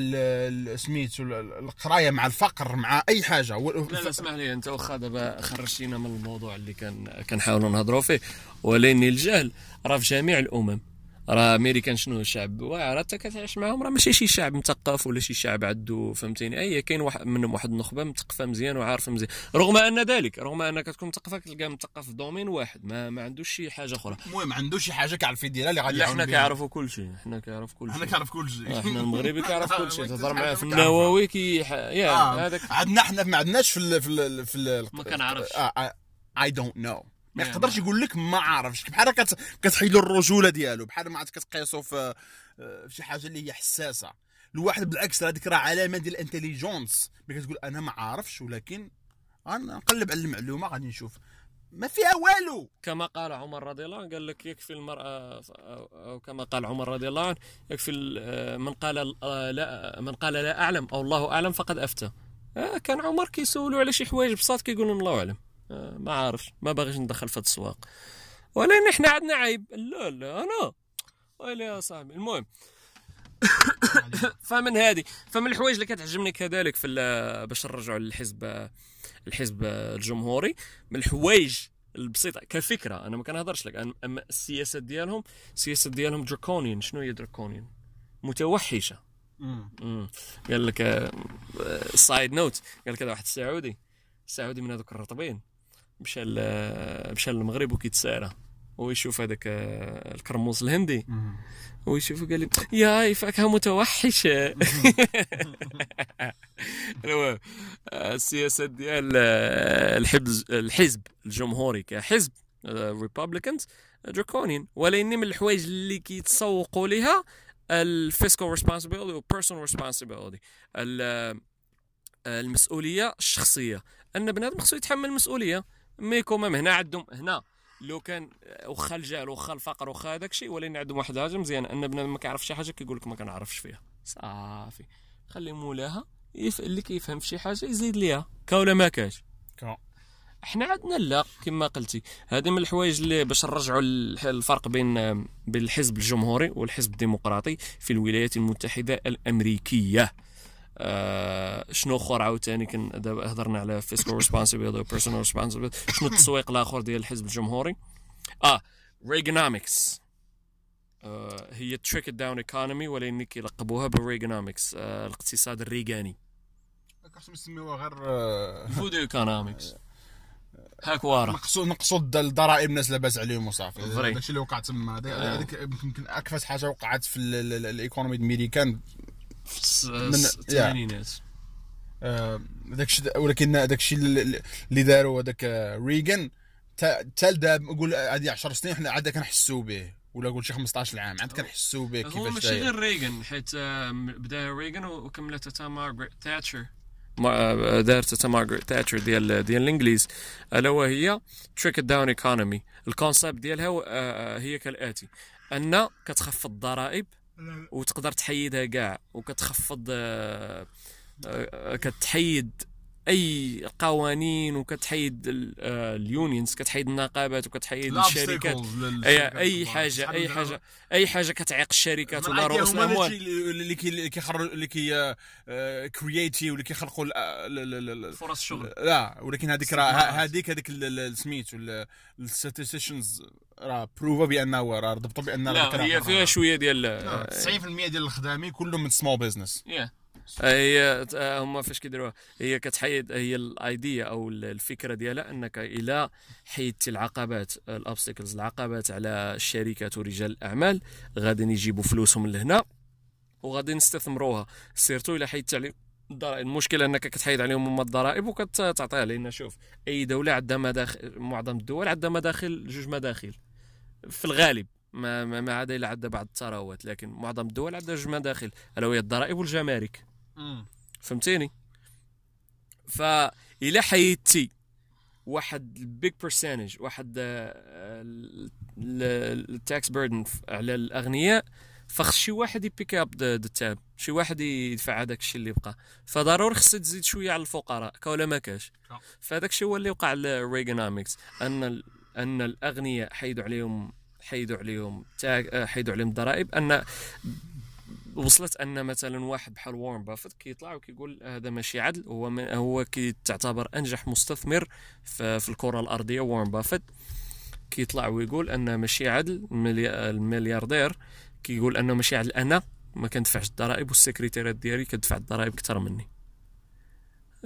سميتو ال- القراية مع الفقر مع أي حاجة. لا لا اسمح لي أنت واخا دابا خرجتينا من الموضوع اللي كان كنحاولوا نهضروا فيه. ولكن الجهل راه في جميع الأمم. راه أمريكان شنو الشعب واعر انت كتعيش معاهم راه ماشي شي شعب مثقف ولا شي شعب عنده فهمتيني؟ أي كاين واحد منهم واحد النخبة مثقفة مزيان وعارفه مزيان. رغم أن ذلك رغم أنك تكون مثقفة تلقاه مثقف في دومين واحد ما, ما عندوش شي حاجة أخرى. المهم عنده شي حاجة كيعرف يديرها اللي غادي حنا. كيعرفوا كل شيء حنا كيعرف كل حنا شيء. كنعرف كل شيء. آه، حنا المغربي كيعرف كل شيء. تهضر معاه في. النووي كي يا آه، هذاك عندنا حنا ما عندناش في ال في ال في ال ما كنعرفش. I don't know ما يقدرش يقول لك ما عارفش. بحال كت... كتحيد له الرجولة ديالو بحال ما عاد كتقيسو في في شي حاجة اللي هي حساسة. الواحد بالعكس هذيك راه علامة ديال ال intelligence ملي كتقول أنا ما عارفش ولكن غنقلب على المعلومة غادي نشوف. ما فيها والو! كما قال عمر رضي الله عنه قال لك يكفي المرأة أو كما قال عمر رضي الله عنه يكفي ال- من قال آه، لا من قال لا أعلم أو الله أعلم فقد أفتى. آه، كان عمر كيسولوا على شي حوايج بساط كيقول لهم الله أعلم. آه، ما عارفش ما باغيش ندخل في هذا السواق. ولكن إحنا عندنا عيب. لا لا أنا. ويلي يا صاحبي. المهم. فمن هذه فمن الحوايج اللي كتعجبني كذلك في باش نرجعوا للحزب الحزب الجمهوري من الحوايج البسيطة. كفكرة أنا ما كنهضرش لك. أما السياسات ديالهم السياسات ديالهم draconian شنو هي draconian متوحشة. قال لك side note قال لك هذا واحد السعودي. السعودي من هذوك الرطبين. مشى مشى للمغرب وكيتسارى. ويشوف هذاك آه، الكرموس الهندي ويشوف قال لي ياي فاكهه متوحشه المهم آه، السياسات ديال آه، الحزب الحزب الجمهوري كحزب Republicans draconian ولكن من الحوايج اللي كيتسوقوا لها ال fiscal responsibility وال personal responsibility المسؤولية الشخصية. أن بنادم خصو يتحمل المسؤولية. ميكو مام هنا عندهم هنا لو كان واخا الجهل واخا الفقر واخا هذاك الشيء ولكن عندهم واحد الحاجة مزيانه أن بنادم ما كيعرف شي حاجة كيقول لك ما كنعرفش فيها. صافي. خلي مولاها يف... اللي كيفهم في شي حاجة يزيد ليها. كا ولا ما كاش؟ كا. إحنا عندنا لا كما قلتي. هذه من الحوايج اللي باش نرجعوا الفرق بين بين الحزب الجمهوري والحزب الديمقراطي في الولايات المتحدة الأمريكية. آه شنو أخر عاوتاني كن دابا هضرنا على fiscal responsibility و personal responsibility شنو التسويق الآخر ديال الحزب الجمهوري؟ آه Reaganomics آه هي trickle down economy ولكن كيلقبوها بال Reaganomics آه الاقتصاد الريغاني. خصهم يسميوها غير آه، voodoo economics هاك ورا. نقصوا نقصوا الد- الضرائب الناس لاباس عليهم وصافي. داكشي اللي وقع تما آه. هذيك يمكن اكفس حاجة وقعت في ال- ال- ال- ال economy الامريكان في من- الثمانينات. آه، داكشي ولكن داكشي اللي اللي داروا هذاك آه، ريغان. تا تا لدابا نقول هذه 10 سنين حنا عاد كنحسوا به. ولا قول شي 15 عام عاد كنحسوا به هو كيفاش ماشي داير. غير ريغن حيت آه، بدا ريغن وكملت تا مارغريت تاتشر. دارت تا مارغريت تاتشر ديال ديال الإنجليز. ألا وهي trickle down economy ال concept ديالها هو- آه، هي كالآتي. أن كتخفض الضرائب وتقدر تحيدها كاع وكتخفض آه، آه، كتحيد أي قوانين وكتحيد ال- آه، ال unions كتحيد النقابات وكتحيد الشركات. أي أي حاجة أي حاجة أي حاجة كتعيق الشركات ولا رؤوس الأموال. اللي كي اللي كيخرج اللي كي create واللي كيخلقوا ال- ال- ال- ال- فرص شغل. لا ولكن هذيك راه. هذيك هذيك سميت ال statisticians راه proved بانه راه ضبطوا بأن لا هي فيها شوية ديال لا، 90% ديال الخدامين كلهم من small business yeah. هي آه، هما فاش كيديروها؟ هي كتحيد هي الايديا أو ال- الفكرة ديالها أنك إلى حيدتي العقبات ال obstacles العقبات على الشركات ورجال الأعمال غادي يجيبوا فلوسهم لهنا وغادي نستثمروها. سيرتو إلى حيدت عليهم الضرائب. المشكلة أنك كتحيد عليهم هما الضرائب وكتعطيها لأن شوف أي دولة عندها مداخل معظم الدول عندها مداخل جوج مداخل. في الغالب ما ما, ما عدا الا عندها بعض الثروات لكن معظم الدول عندها جوج مداخل ألا وهي الضرائب والجمارك. فهمتيني؟ فإلا حيدتي واحد ال big percentage واحد ال tax burden على الأغنياء فخص شي واحد ي pick up the tab شي واحد يدفع هذاك الشيء اللي بقى فضروري خصك تزيد شوية على الفقراء كا ولا ما كاش؟ آه. فهذاك الشيء هو اللي وقع لل Reaganomics أن أن الأغنياء حيدوا عليهم حيدوا عليهم آه، حيدوا عليهم الضرائب أن وصلت أن مثلا واحد بحال وارن بافيت كيطلع وكيقول هذا ماشي عدل هو هو كيتعتبر أنجح مستثمر في, الكرة الأرضية وارن بافيت كيطلع ويقول أن ماشي عدل الملي- الملياردير كيقول أنه ماشي عدل. أنا ما كندفعش الضرائب والسكرتيرات ديالي كتدفع الضرائب أكثر مني.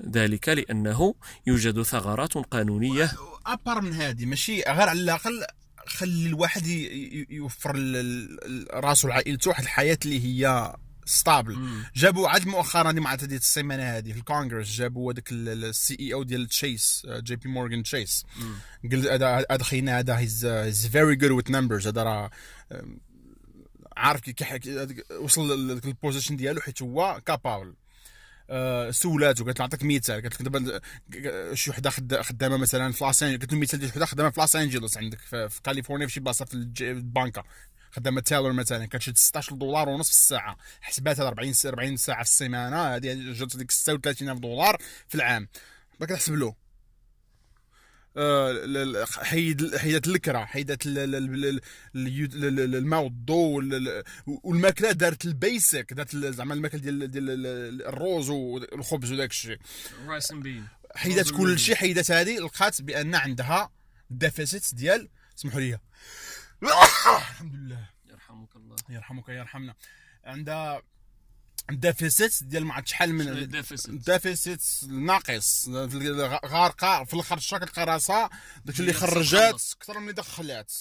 ذلك لأنه يوجد ثغرات قانونية. أبار من هذه ماشي غير على الأقل خلي الواحد يوفر راسو لعائلته واحد الحياة اللي هي stable جابوا عاد مؤخرا مع هذه السيمانة هذه في الكونغرس جابوا هذاك ال CEO ديال Chase JP Morgan Chase قال هذا هذا خينا هذا he's very good with numbers هذا راه عارف كي وصل لذاك ال position ديالو حيت هو capable سولاتو قالت له نعطيك مثال قالت لك دابا شي وحدة خد- خدامة مثلا في لاس أنجلوس. قلت له مثال شي وحده خدامة في لاس أنجلوس عندك في, كاليفورنيا في شي بلاصة في البنكة. خدامة teller مثلا. كتشد 16 دولار ونص في الساعة. حسباتها 40 س- 40 ساعة في السيمانة. هذه جات ديك 36000 دولار في العام. ما كتحسب له. آه، حيد حيدت الكرا حيدت ال- ال- ال- ال- اليود- ال- ال- الماء والضوء وال- والماكلة دارت ال basic دارت زعما الماكلة ديال ديال ال- الروز والخبز وداك الشيء. بين. حيدت كل شيء حيدت هذه لقات بأن عندها deficit ديال سمحوا لي. الحمد لله. يرحمك الله. يرحمك يرحمنا. عندها deficit ديال ما عرفت شحال من deficit ناقص. غارقه في الأخر الشهر كتلقى راسها داك اللي خرجات. أكثر من اللي دخلات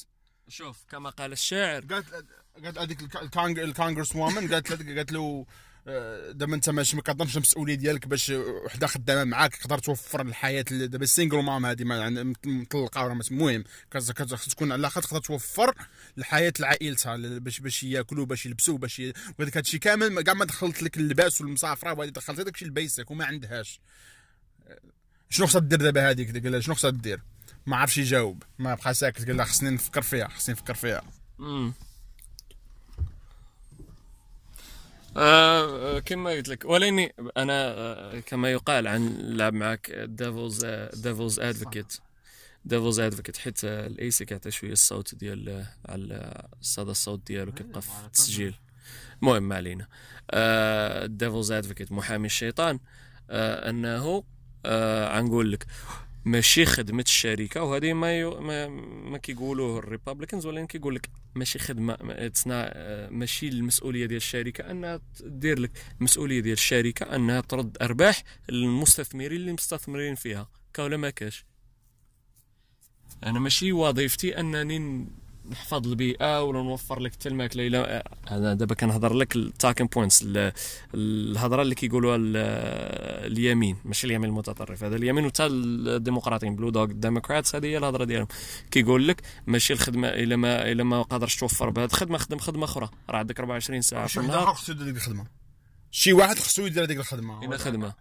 شوف كما قال الشاعر. قالت قالت هذيك الك- الكونغ- ال congresswoman قالت قالت له دابا انت ماشي ما كتهمش المسؤولية ديالك باش وحدة خدامة معاك تقدر توفر الحياة دابا ال single mom هذه مطلقة ولا المهم تكون على الأقل تقدر توفر الحياة لعائلتها باش باش ياكلوا باش يلبسوا باش. وهذاك هادشي كامل كاع ما دخلت لك اللباس والمسافرة وهذه دخلت لك داكشي ال basic وما عندهاش. شنو خصها دير دابا هذيك قال شنو خصها دير؟ ما عرفش يجاوب. ما بقى ساكت قال خصني نفكر فيها خصني نفكر فيها. آه كما قلت لك. ولاني أنا آه كما يقال عن لعب معك devil's devil's advocate devil's advocate حيت آه، ال AC كيعطي شوية الصوت ديال آه، على صدى الصوت ديالو كيبقى في التسجيل. المهم ما علينا. devil's advocate محامي الشيطان. آه أنه آه لك. ماشي خدمة الشركة وهذه ما يو ما, ما كيقولوه ال Republicans ولكن كيقول لك ماشي خدمة آه، ماشي المسؤولية ديال الشركة أنها دير لك المسؤوليه ديال الشركة أنها ترد أرباح للمستثمرين اللي مستثمرين فيها كا ولا ما كاش. أنا ماشي وظيفتي أنني نحفظ البيئة ولا نوفر لك حتى الماكله الا أنا دابا كنهضر لك ال talking points الهضرة اللي كيقولوها ال- اليمين ماشي اليمين المتطرف هذا اليمين وتا الديمقراطيين Blue Dog ال Democrats هذه هي الهضرة ديالهم. كيقول لك ماشي الخدمة إلا ما إلا ما قادرش توفر بهذه الخدمه خدم خدمة أخرى. راه عندك 24 ساعة في شي واحد النهار. خصو يدير ديك الخدمة. شي واحد خصو يدير هذيك الخدمة. هنا خدمة.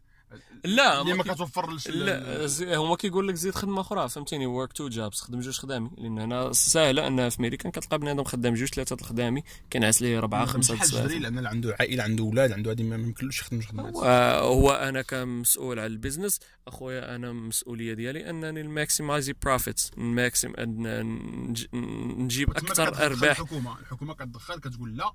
لا اللي ما كتوفرش لا هما كيقول لك زيد خدمة أخرى فهمتيني work two jobs خدم جوج خدامي. لأن هنا ساهله ان في أمريكا كتلقى بنادم خدام جوج ثلاثة الخدامي كينعس ليه اربعه خمسة سوايع الدراري لأن عنده عائلة عنده أولاد عنده هذه ما يمكنلوش يخدم خدمات. آه، هو أنا كمسؤول على ال business أخويا أنا المسؤوليه ديالي أنني ال maximizer profits نج- نجيب أكثر أرباح. الحكومة. الحكومة كتدخل كتقول لا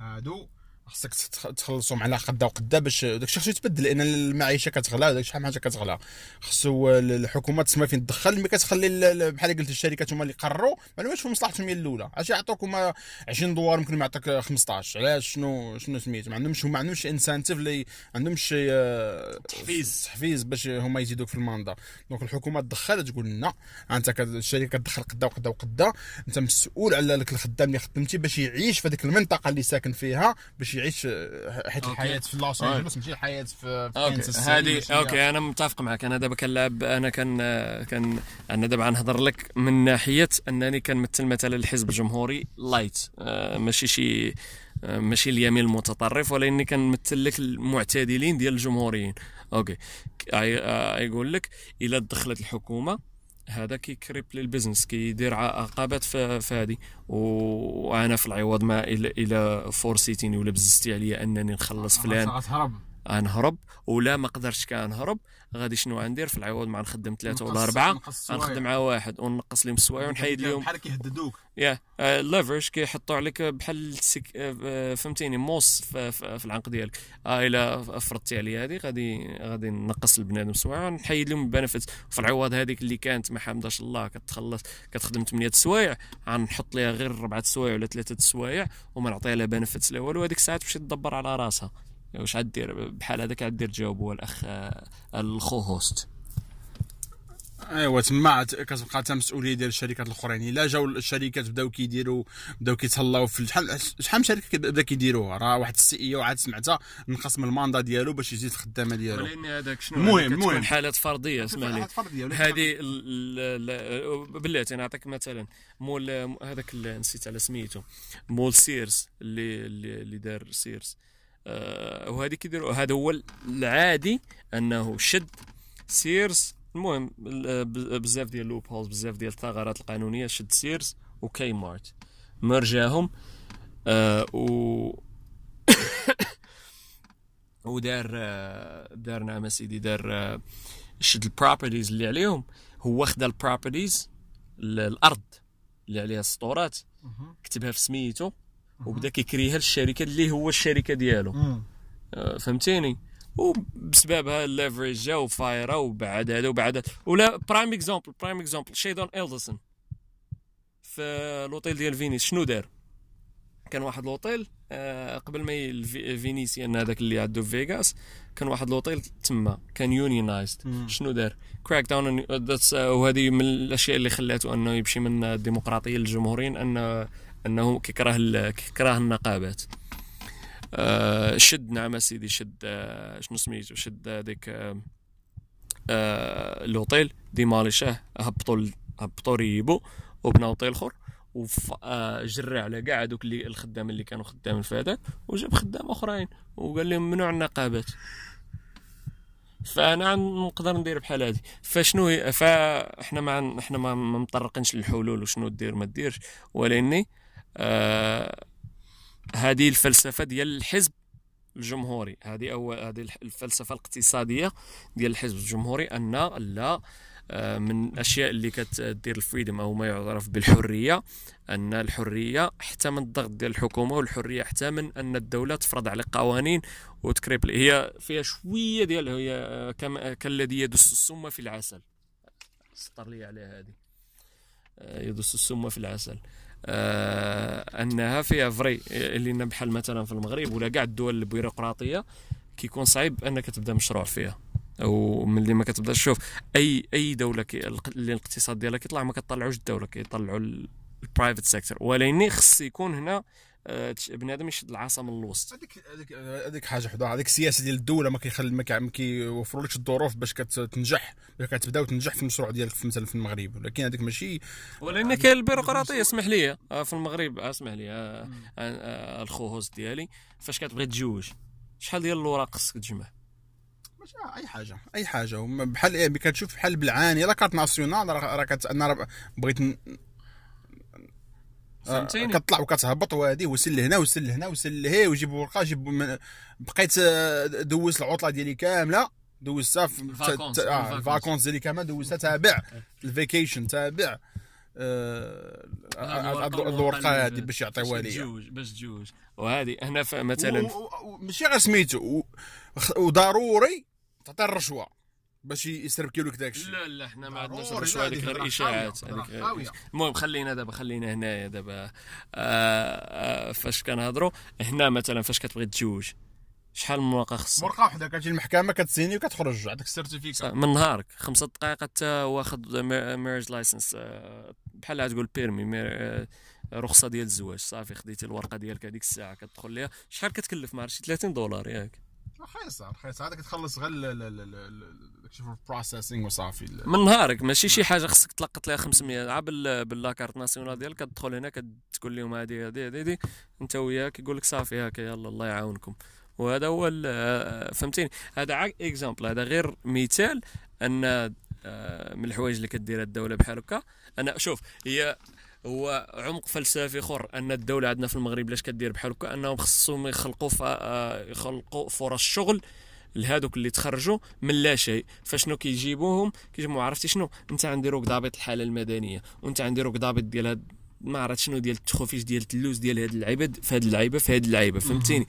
هادو خصك تخلصهم على قدا وقدا باش داك الشيء خصو يتبدل لأن المعيشة كتغلى داك شحال من حاجة كتغلى. خصو الحكومة تسمى فين؟ تدخل ملي كتخلي ال- ال- بحال قلت الشركات هما اللي قرروا ما لهمش في مصلحتهم هي الأولى. علاش يعطوك هما 20 دولار يمكن ما يعطيك 15 علاش؟ شنو شنو سميتو؟ ما عندهمش ما عندهمش incentive اللي ما عندهمش آه، تحفيز. تحفيز باش هما يزيدوك في ال mandat donc الحكومة تدخل تقول لا انت الشركة كتدخل قدا وقدا وقدا انت مسؤول على ذاك الخدام اللي خدمتي باش يعيش في هذيك المنطقة اللي ساكن فيها باش يعيش آه، حيت. الحياة في لوس انجلوس ماشي الحياة في أوكي. هذه okay أنا متفق معك. أنا دابا كنلعب أنا كان كان أنا دابا غنهضر لك من ناحية أنني كنمثل مثلا الحزب الجمهوري light آه، ماشي شي آه، ماشي اليمين المتطرف ولكني كنمثل لك المعتدلين ديال الجمهوريين. أوكي. آه، يقول لك إلا دخلت الحكومة هذا كيكريب لل business كيدير عقبات في في هذه وأنا في العوض ما إلى إلى فورسيتيني ولا بززتي عليا أنني نخلص فلان. غتهرب غنهرب ولا ما قدرتش كنهرب غادي شنو غندير في العوض مع نخدم ثلاثة ولا أربعة. غنخدم مع واحد ونقص لهم السوايع ونحيد لهم. بحال كيهددوك. يا ال leverage كيحطوا عليك بحال السك... آه، فهمتيني موس في, العنق ديالك. آه إلا فرضتي عليا هذه غادي غادي نقص البنادم السوايع ونحيد لهم ال benefits في العوض هذيك اللي كانت ما حمداش الله كتخلص كتخدم 8 سوايع غنحط ليها غير ربعه سوايع ولا ثلاثة سوايع وما نعطيها لها benefits لا والو. هذيك الساعة تمشي تدبر على راسها. واش غدير بحال هذاك غدير تجاوب هو الأخ ال co-host ايوا تما عاد كتبقى حتى مسؤوليه ديال الشركات الأخرين. إلا جاو الشركات بداو كيديروا بداو كيتهلاو في شحال شحال من شركة بدا كيديروها؟ راه واحد ال CEO عاد سمعتها نقص من الماندا ديالو باش يزيد الخدامة ديالو. ولكن هذاك شنو؟ المهم- المهم. حالات فردية اسمح لي هذه ال- ال- ال- بلاتي نعطيك مثلا. مول هذاك اللي نسيت على سميتو. مول سيرز اللي اللي, اللي دار سيرز آه وهذه كيديروا هذا هو العادي أنه شد سيرز المهم ال- ب- بزاف ديال loopholes بزاف ديال الثغرات القانونية شد سيرز و Kmart مرجاهم آه و ودار آه، دار نعم سيدي دار آه، شد ال properties اللي عليهم. هو خدا البروبرتيز الأرض اللي عليها السطورات. كتبها في سميتو. وبدا كيكريها للشركه اللي هو الشركة ديالو. آه، فهمتيني وبسببها ال leverage جا وفايرا وبعد هذا وبعد هذا. ولا prime example prime example Sheldon Adelson في الأوتيل ديال فينيس شنو دار كان واحد الأوتيل آه، قبل ما Venetian هذاك اللي عندو في فيغاس كان واحد الأوتيل تما كان unionized. شنو دار crack down وهذه من الأشياء اللي خلاته أنه يمشي من الديمقراطية للجمهوريين انه أنه كيكره كيكره النقابات. آه، شد نعم سيدي شد آه، شنو سميتو شد هذيك آه، آه، الاوتيل ديماليشاه هبطوا هبطوا ريبو وبنى اوتيل اخر وجرى على كاع هذوك اللي الخدام اللي كانوا خدامين في هذاك وجاب خدام أخرين وقال لهم ممنوع النقابات؟ فأنا نقدر ندير بحال هذه فشنو فاحنا ما إحنا ما مطرقينش للحلول وشنو دير ما ديرش ولاني آه هذه الفلسفة ديال الحزب الجمهوري. هذه اول هذه الفلسفة الاقتصادية ديال الحزب الجمهوري أن لا آه، من الأشياء اللي كتدير الفريدم أو ما يعرف بالحرية أن الحرية حتى من الضغط ديال الحكومة والحرية حتى من أن الدولة تفرض عليك قوانين وتكريب هي فيها شوية ديال هي كالذي يدس السم في العسل. سطر لي عليها هذه. آه، يدس السم في العسل. آه أنها فيها free. اللي بحال مثلا في المغرب ولا كاع الدول البيروقراطية كيكون صعيب أنك تبدأ مشروع فيها. أو ملي ما كتبدأش شوف أي أي دولة اللي الاقتصاد ديالها كيطلع ما كطلعوش الدولة كيطلعوا ال private sector ولكن خص يكون هنا بنادم يشد العصا من الوسط. هذيك هذيك هذيك حاجة وحده هذيك السياسة ديال الدولة ما كيخل ما كي- ما كيوفرولكش الظروف باش كتنجح باش كتبدأ وتنجح في المشروع ديالك في مثلا في المغرب. ولكن هذيك ماشي ولأن كاين البيروقراطية. اسمح لي آه، في المغرب آه، اسمح لي آه، آه، آه، ال co-host ديالي. فاش كتبغي تجوج شحال ديال الاوراق خصك تجمع؟ أي حاجة أي حاجة. بحال إيه، كتشوف بحال بالعاني la carte nationale راه كت أنا بغيت آه، فهمتيني؟ كتطلع وكتهبط وهذه وسل لهنا وسل لهنا وسل لهي وجيب ورقة جيب من- بقيت آه، دوز العطلة ديالي كاملة. دوزتها في ال vacances، آه، ال vacances. ال vacances ديالي كاملة دوزتها تابع. ال vacation تابع. آه، الورقة هذه باش يعطيوها باش لي تجوج باش تجوج وهذه هنا مثلا ماشي غير سميتو. وضروري تعطي الرشوة. باش يسربكي لك داك الشيء لا لا إحنا ما عندناش الرشوه هذيك غير اشاعات. المهم خلينا دابا خلينا هنايا دابا آه آه فاش كنهضروا هنا مثلا فاش كتبغي تجوج شحال من ورقه خصك؟ ورقه وحدة كتجي المحكمه كتسيني وكتخرج عندك ال certificat من نهارك خمسة دقائق حتى واخد marriage license بحال تقول permis آه، رخصة ديال الزواج صافي خديتي الورقة ديالك هذيك الساعة كتدخل ليها. شحال كتكلف؟ ما عرفتش 30 دولار ياك. رخيصه رخيصه هذاك تخلص غير شوف ال processing وصافي من نهارك ماشي شي حاجة خصك تلقط لها 500 عا بال ب la carte nationale ديالك كتدخل هنا كتقول لهم هذه هذه هذه انت وياك يقول لك صافي هاك يلا الله يعاونكم. وهذا هو ال- آه، فهمتيني؟ هذا example هذا غير مثال أن آه، من الحوايج اللي كديرها الدولة بحال هكا. أنا شوف هي هو عمق فلسفي اخر ان الدولة عندنا في المغرب لاش كدير بحال هكا؟ انهم خصهم يخلقوا آه، يخلقوا فرص شغل لهذوك اللي تخرجوا من لا شيء. فشنو كيجيبوهم؟ كيجيبوا عرفتي شنو. انت عنديروك ضابط الحالة المدنية وانت عنديروك ضابط ديال هاد ما عرفت شنو ديال التخوفيش ديال التلوز ديال هاد اللعيبه في هاد اللعيبه في هاد اللعيبه فهمتيني؟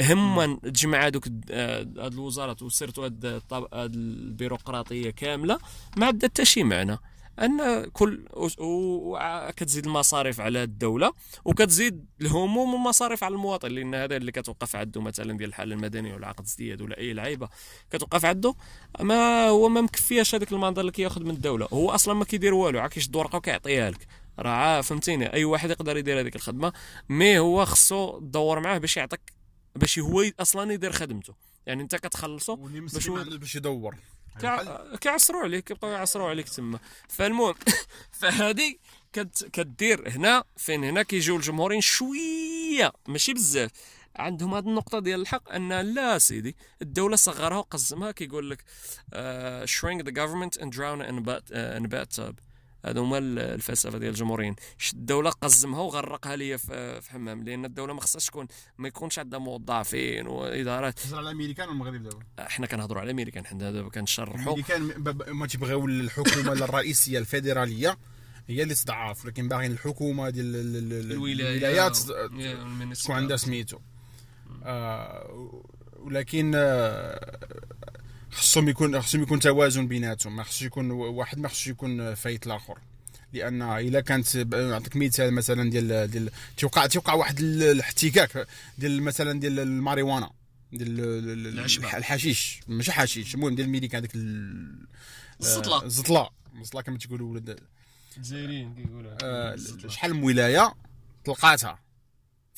هما تجمع هذوك هاد الوزارات وسيرتو هاد البيروقراطية كاملة ما عندها حتى شي معنى. أن كل وكتزيد المصاريف على الدولة وكتزيد الهموم والمصاريف على المواطن لأن هذا اللي كتوقف عنده مثلا ديال الحالة المدنية ولا عقد ازدياد ولا أي لعيبة كتوقف عنده ما هو ما مكفياش هذاك المنظر اللي كياخذ من الدولة. هو أصلا ما كيدير والو عا كيشد ورقة وكيعطيها لك. راه فهمتيني أي واحد يقدر يدير هذيك الخدمة مي هو خصو تدور معاه باش يعطيك باش هو أصلا يدير خدمته. يعني أنت كتخلصو باش باش يدور. كيعصروا عليك كيبقاو يعصروا عليك تما. فالمهم فهذه كدير هنا فين هنا كيجيو الجمهوريين شوية ماشي بزاف. عندهم هذه النقطة ديال الحق أن لا سيدي الدولة صغرها وقزمها كيقول لك uh, shrink the government and drown in a, in a bathtub هذا هما الفلسفة ديال الجمهوريين. الدولة قزمها وغرقها ليا في حمام لأن الدولة ما خصهاش تكون ما يكونش عندها موظفين وإدارات. تهضر على الأمريكان والمغرب دابا؟ إحنا كنهضروا على الأمريكان حنا دابا كنشرحوا. الأمريكان ما تيبغيو الحكومة الرئيسية الفيدرالية هي اللي تضعف ولكن باغيين الحكومة ديال الولايات تكون عندها سميتو. آه ولكن آه خصهم يكون خصهم يكون توازن بيناتهم. ما خصش يكون واحد ما خصش يكون فايت الآخر. لأن إلا كانت نعطيك مثال مثلا ديال ديال توقع توقع واحد الاحتكاك ديال مثلا ديال الماريوانا ديال الحشيش. ماشي حشيش المهم ديال الميريكان هذاك الزطلة. الزطلة. الزطلة كما تيقولوا ولاد الجزائريين كيقولوا. آه، شحال من ولاية طلقاتها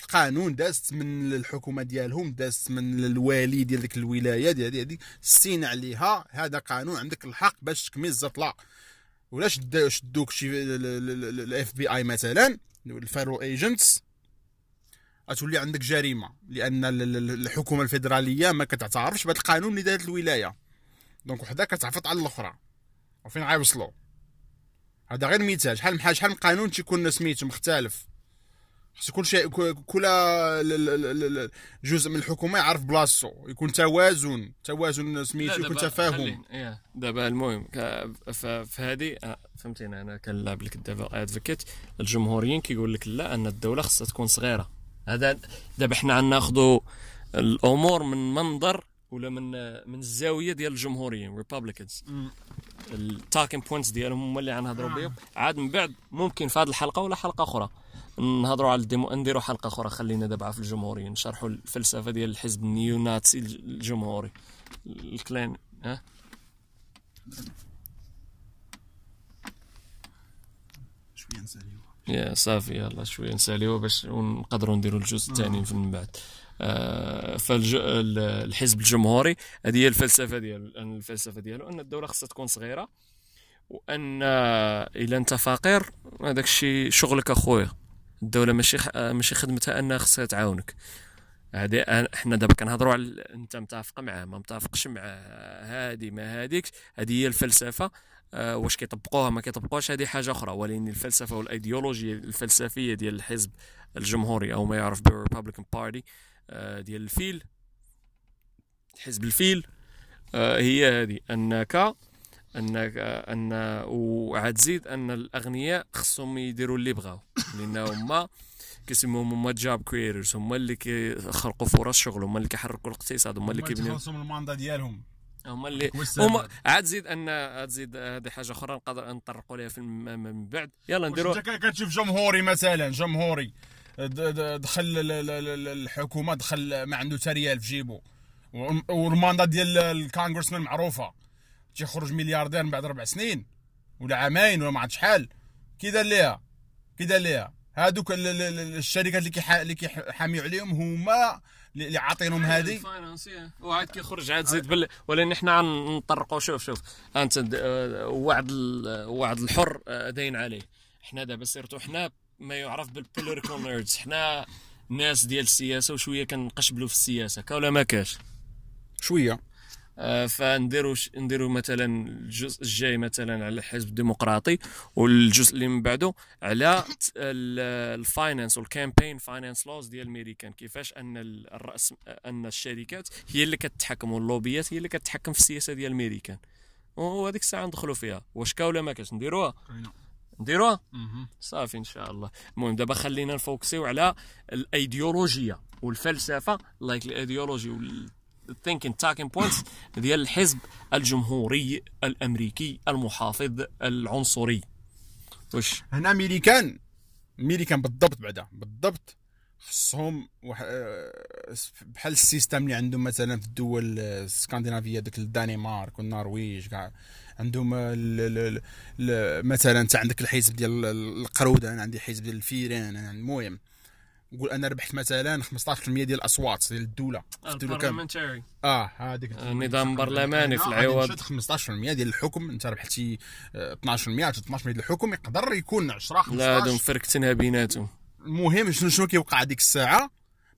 القانون دازت من الحكومة ديالهم دازت من الوالي ديال ديك الولاية ديال هذه سين عليها. هذا قانون عندك الحق باش تكمل الزطله ولا شدوك شي ال FBI مثلا ال federal agents غتولي عندك جريمة لأن الحكومة الفيدرالية ما كتعترفش بهذا القانون اللي دارت الولاية. donc وحدة كتعفط على الأخرى. وفين غيوصلوا هذا غير مثال شحال شحال من قانون تيكون سميتو مختلف؟ خص يكون شيء كل جزء من الحكومة يعرف بلاصتو. يكون توازن توازن سميتو يكون تفاهم. دابا المهم في هذه آه، فهمتيني أنا كنلعب لك دابا advocate الجمهوريين كيقول لك لا أن الدولة خصها تكون صغيرة. هذا دابا حنا غناخذوا الأمور من منظر ولا من من الزاوية ديال الجمهوريين Republicans ال talking points ديالهم هما اللي غنهضروا بهم. عاد من بعد ممكن في هذه الحلقة ولا حلقة أخرى. نهضروا على الديمو نديروا حلقة أخرى خلينا دابا في الجمهوري نشرحوا الفلسفة ديال الحزب ال neo-Nazi الجمهوري. الكلان ها؟ شوية نساليو. يا صافي يلا شوية نساليو باش ونقدروا نديروا الجزء الثاني من بعد. آه فالحزب الجمهوري هذه هي الفلسفة ديالو الفلسفة ديالو أن الدولة خصها تكون صغيرة وأن إلا أنت فقير هذاك الشيء شغلك أخويا. الدولة ماشي خ... ماشي خدمتها أنها خصها تعاونك. هذه إحنا دابا كنهضروا على أنت متفق معاه ما متفقش معاه هذه ما هذيك هذه هي الفلسفة. آه واش كيطبقوها ما كيطبقوهاش هذه حاجة أخرى. ولكن الفلسفة والإيديولوجيا الفلسفية ديال الحزب الجمهوري أو ما يعرف بال Republican Party آه ديال الفيل حزب الفيل آه هي هذه أنك ان وعاد تزيد أن الأغنياء خصهم يديروا اللي بغاو. لأن هما كيسموهم هما job creators هما اللي كيخلقوا فرص شغل هما اللي كيحركوا الاقتصاد هما اللي كيبنيو هما ال mandat ديالهم. هما اللي هما عاد تزيد ان عاد تزيد هذه حاجة أخرى نقدر نطرقوا لها في من بعد. يلا نديروا انت كتشوف جمهوري مثلا جمهوري. دخل الحكومة دخل ما عنده حتى ريال في جيبه وال mandat ديال ال congressman معروفة. تيخرج ملياردير من بعد ربع سنين ولا عامين ولا ما عرفت شحال كي دار ليها؟ كي دار ليها هادوك الشركات اللي اللي كيحاميو عليهم هما اللي عاطينهم هذه وعاد كيخرج عاد زيد بل ولكن حنا نطرقوا شوف شوف. أنت وعد وعد الحر آه، دين عليه. حنا دابا سيرتو حنا ما يعرف بال political nerds حنا ناس ديال السياسة وشوية كنقشبلوا في السياسة كا ولا ما كاش. شوية. آه، فنديروا نديروا مثلا الجزء الجاي مثلا على الحزب الديمقراطي والجزء اللي من بعده على ال finance وال campaign finance laws ديال الميريكان كيفاش أن ال- الراس أن الشركات هي اللي كتحكم واللوبيات هي اللي كتحكم في السياسة ديال الميريكان وهذيك الساعة ندخلوا فيها. واش كا ولا ما كاش؟ نديروها؟ نديروها؟ صافي إن شاء الله. المهم دابا خلينا نفوكسيو على الايديولوجيا والفلسفة like ال ideology وال ال thinking talking points ديال الحزب الجمهوري الأمريكي المحافظ العنصري. واش؟ هنا ميريكان ميريكان بالضبط بعدا بالضبط خصهم. آه، بحال ال system اللي عندهم مثلا في الدول الاسكندنافيه ديك الدنمارك والنرويج كاع. عندهم ال... ال... ال... مثلا انت عندك الحزب ديال القرودة أنا عندي حزب ديال الفيران المهم. نقول أنا ربحت مثلا 15% ديال الأصوات ديال الدولة. ال parliamentary آه هذيك النظام البرلماني في العوض. شد 15% ديال الحكم أنت ربحتي آه، 12% حتى 12% ديال الحكم يقدر يكون 10 15 لا هادو مفركتينها بيناتهم. المهم شنو شنو كيوقع هذيك الساعة؟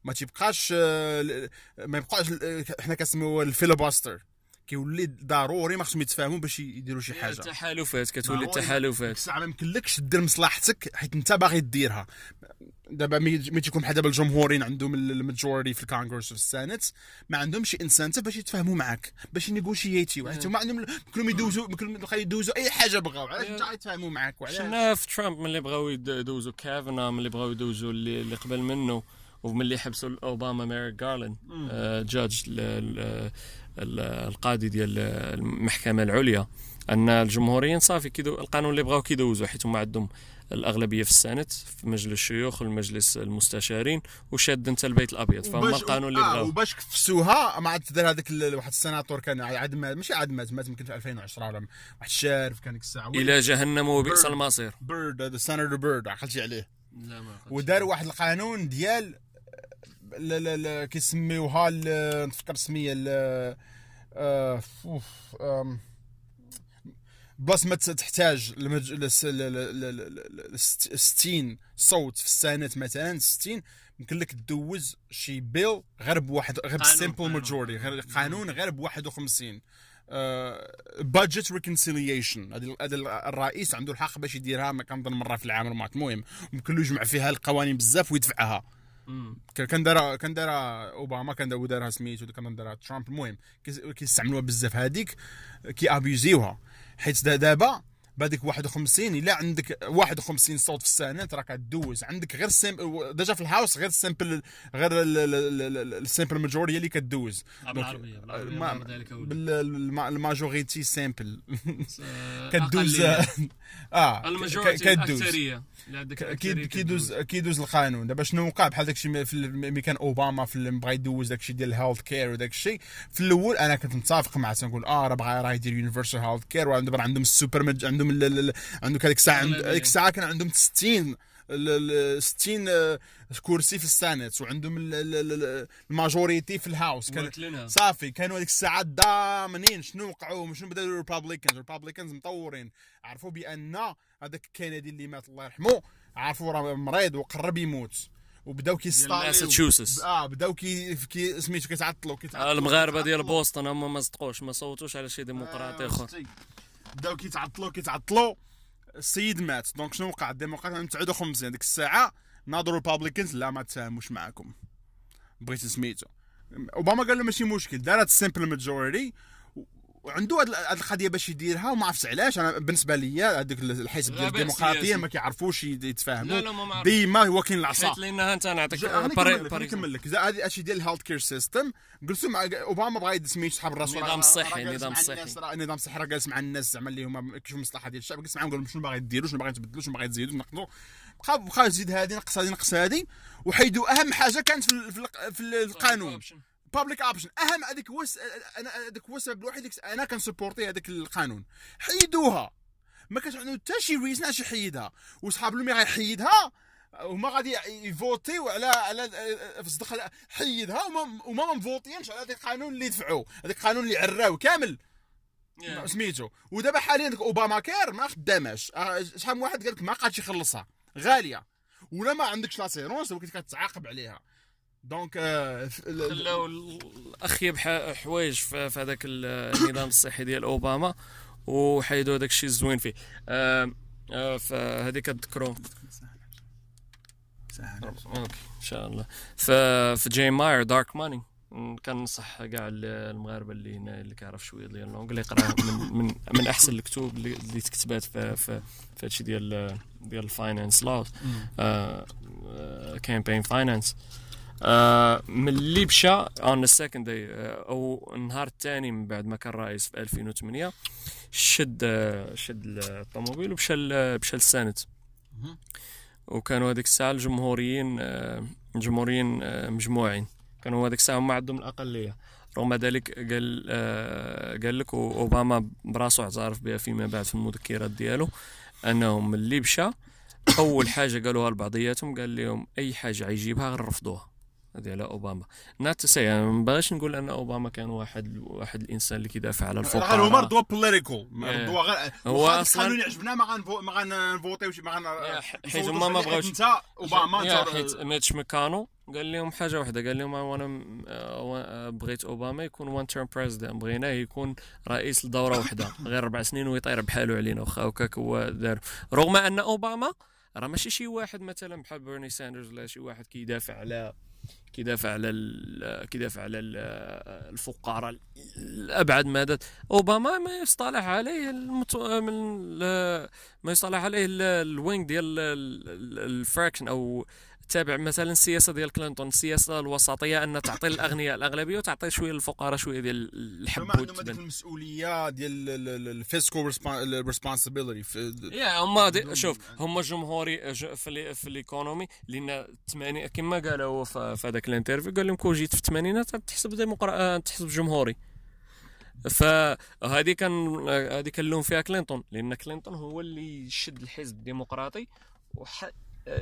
ما تيبقاش آه، ما يبقاش آه، حنا كنسميوه ال filibuster كيولي ضروري ما خصهم يتفاهموا باش يديروا شي حاجة. التحالفات كتولي التحالفات الساعة ما يمكنلكش دير مصلحتك حيت أنت باغي ديرها. دابا مي مي تيكون بحال دابا الجمهوريين عندهم ال majority في الكونغرس في ال Senate ما عندهمش incentive باش يتفاهموا معاك باش ينيغوشييتيو حيت هما عندهم كلهم يدوزوا كلهم يدوزوا أي حاجة بغاو علاش انت غيتفاهموا معاك؟ وعلاش؟ شفنا في ترامب ملي بغاو يد- يدوزوا كافانا ملي بغاو يدوزوا اللي, اللي قبل منه وملي حبسوا أوباما ميريك جارلاند آه ال- القاضي ديال المحكمة العليا. أن الجمهوريين صافي كيدو القانون اللي بغاو كيدوزوا حيت هما عندهم الأغلبية في ال Senate في مجلس الشيوخ والمجلس المستشارين وشاد أنت البيت الأبيض. فهم القانون اللي آه بغاو. وباش كفسوها ما عاد دار هذاك واحد السيناتور كان عاد مات ماشي عاد مات مات يمكن في 2010 ولا واحد الشارف كان ديك الساعة إلى جهنم وبئس. المصير. بيرد هذا سيناتور بيرد عقلتي عليه. لا ما ودار واحد القانون ديال لا لا لا كيسميوها ال- نتفكر السميه ال- آه، بلاصة ما تحتاج المج... لس- ل- ل- ل- ل- ل- ست- 60 صوت في ال Senate مثلا 60 يمكن لك تدوز شي bill غير بواحد غير قانون. majority غير قانون غير ب 51 budget reconciliation هذا الرئيس عنده الحق باش يديرها ما كنظن مرة في العام المهم المهم ممكن له يجمع فيها القوانين بزاف ويدفعها. كان دارها كان دارها أوباما كان دارها سميتو كان دارها ترامب. المهم كيس- كيستعملوها بزاف. هذيك كي ابيوزيوها حيت دا- دابا بهذيك 51 إلا عندك 51 صوت في ال Senate راك كدوز عندك غير ال same déjà في ال House غير ال simple غير ال- ال- ال- ال- ال simple majority اللي كدوز. بالعربية بالعربية ذلك أولى. بال majorité simple. آه، كدوز. آه ال majority كدوز. كيدوز كيدوز القانون. دابا شنو وقع؟ بحال داكشي ملي كان أوباما في بغا يدوز داكشي ديال ال health care وداك الشيء في الأول أنا كنت متفق معاه تنقول آه راه بغا راه يدير universal health care ودابا عندهم ال super maj... عندهم ال- عندك هذيك الساعة. هذيك الساعة كان عندهم 60 ال- ال- 60 آه، كرسي في ال Senate وعندهم ال- ال- ال- ال majority في ال House كان. صافي كانوا هذيك الساعة ضامنين شنو وقعوا شنو بداو ال Republicans ال Republicans مطورين عرفوا بأن هذاك كينيدي اللي مات الله يرحمه عرفوا راه مريض وقرب يموت وبداو ماساتشوستس. آه بداو كي كي سميتو كيتعطلوا كيتعطلوا المغاربة ديال. بوسطن هما ما صدقوش ما صوتوش على شي ديمقراطي آه، آخر وستي. بداو كيتعطلوا كيتعطلوا السيد مات. donc شنو وقع؟ الديمقراط نتعدوا 50 ديك الساعة ناضوا ال Republicans. لا ما تفاهموش معاكم. بغيت سميتو أوباما قال له ماشي مشكل. دارت ال simple majority وعنده هاد القضية باش يديرها وما عرفتش علاش. أنا بالنسبة ليا هذاك الحزب ديال سياسي. ما كيعرفوش يت- يتفاهموا. ديما هو كاين العصا. حيت لانها انت نعطيك نكمل لك هذه هادشي ديال ال health care system جلسوا مع أوباما بغا يد سميتو صحاب الرسول. النظام الصحي، جالس النظام الصحي. النظام الصحي راه جالس مع الناس زعما اللي هما كيشوفوا المصلحه ديال الشعب. جلس معاهم قال لهم شنو باغي ديروا شنو باغي تبدلوا شنو باغي تزيدوا نقصوا بقى بقى يزيد هذه نقص هذه نقص هذه وحيدوا أهم حاجة كانت في القانون. public option أهم هذيك هو أنا هذاك هو السبب الوحيد أنا كنسبورتي هذاك القانون. حيدوها. ما كانش عنده حتى شي reason علاش يحيدها. وصحاب لومي غيحيدها وما غادي يفوتيو على على في الصدق حيدها وما وما مفوتينش على هذاك القانون اللي دفعوا هذاك القانون اللي عراو كامل. سميتو. ودابا حاليا ديك اوباما كير ما خداماش. آه، شحال من واحد قال لك ما قادش يخلصها. غالية. ولا ما عندكش l'assurance كنت كتعاقب عليها. donc آه، خلاو الاخيب ح- حوايج في هذاك النظام الصحي ديال أوباما وحيدوا هذاك الشيء الزوين فيه. آه، آه، فهذيك تذكروا. okay إن شاء الله. في جاين ماير Dark Money. كنصح كاع ال- المغاربة اللي هنا اللي كيعرف شوية ديال l'anglais اللي يقرا من من من أحسن الكتب اللي, اللي تكتبات في في هادشي ديال ديال ال finance laws campaign finance ملي مشى on second day أو النهار الثاني من بعد ما كان رئيس في 2008 شد آه، شد الطوموبيل ومشى مشى للساند مهم. وكانوا هذيك الساعة الجمهوريين آه، الجمهوريين آه، مجموعين. كانوا هذيك الساعة هما عندهم الأقلية. رغم ذلك قال آه، قال لك أوباما براسو اعترف بها فيما بعد في المذكرات ديالو أنهم اللي مشى أول حاجة قالوها لبعضياتهم قال لهم أي حاجة عيجيبها غنرفضوها هذه على أوباما. let's say يعني ما باغيش نقول أن أوباما كان واحد واحد الإنسان اللي كيدافع على غير هما الفقراء ردوا political Yeah. ردوا غير هو القانون يعجبنا ما غنفو ما غنفوتيوش ما غن حيت هما ما بغاوش أنت أوباما انت حيت ميتش ماكونيل قال لهم حاجة واحدة قال لهم وأنا بغيت أوباما يكون one term president بغيناه يكون رئيس لدورة واحدة. غير أربع سنين ويطير بحاله علينا واخا هكاك هو دار رغم أن أوباما راه ماشي شي واحد مثلا بحال بيرني ساندرز ولا شي واحد كيدافع على كيدافع على كيدافع على ال- الفقراء لابعد مدى أوباما ما يصطلح عليه المت... من ما يصطلح عليه ال- ال wing ديال ال- ال- ال fraction أو تابع مثلا السياسة ديال كلينتون السياسة الوسطية أن تعطي الأغنياء الأغلبية وتعطي شوية للفقراء شوية ديال ما الحب عندهم هذيك المسؤولية ديال ال fiscal responsibility يا هما شوف هما جمهوري في ال- في ال economy لأن 80 كما قال هو في هذاك ال interview قال لهم كون جيت في الثمانينات تحسب ديمقرا تحسب جمهوري. فهذه كان هذه كان اللوم فيها كلينتون لأن كلينتون هو اللي شد الحزب الديمقراطي وح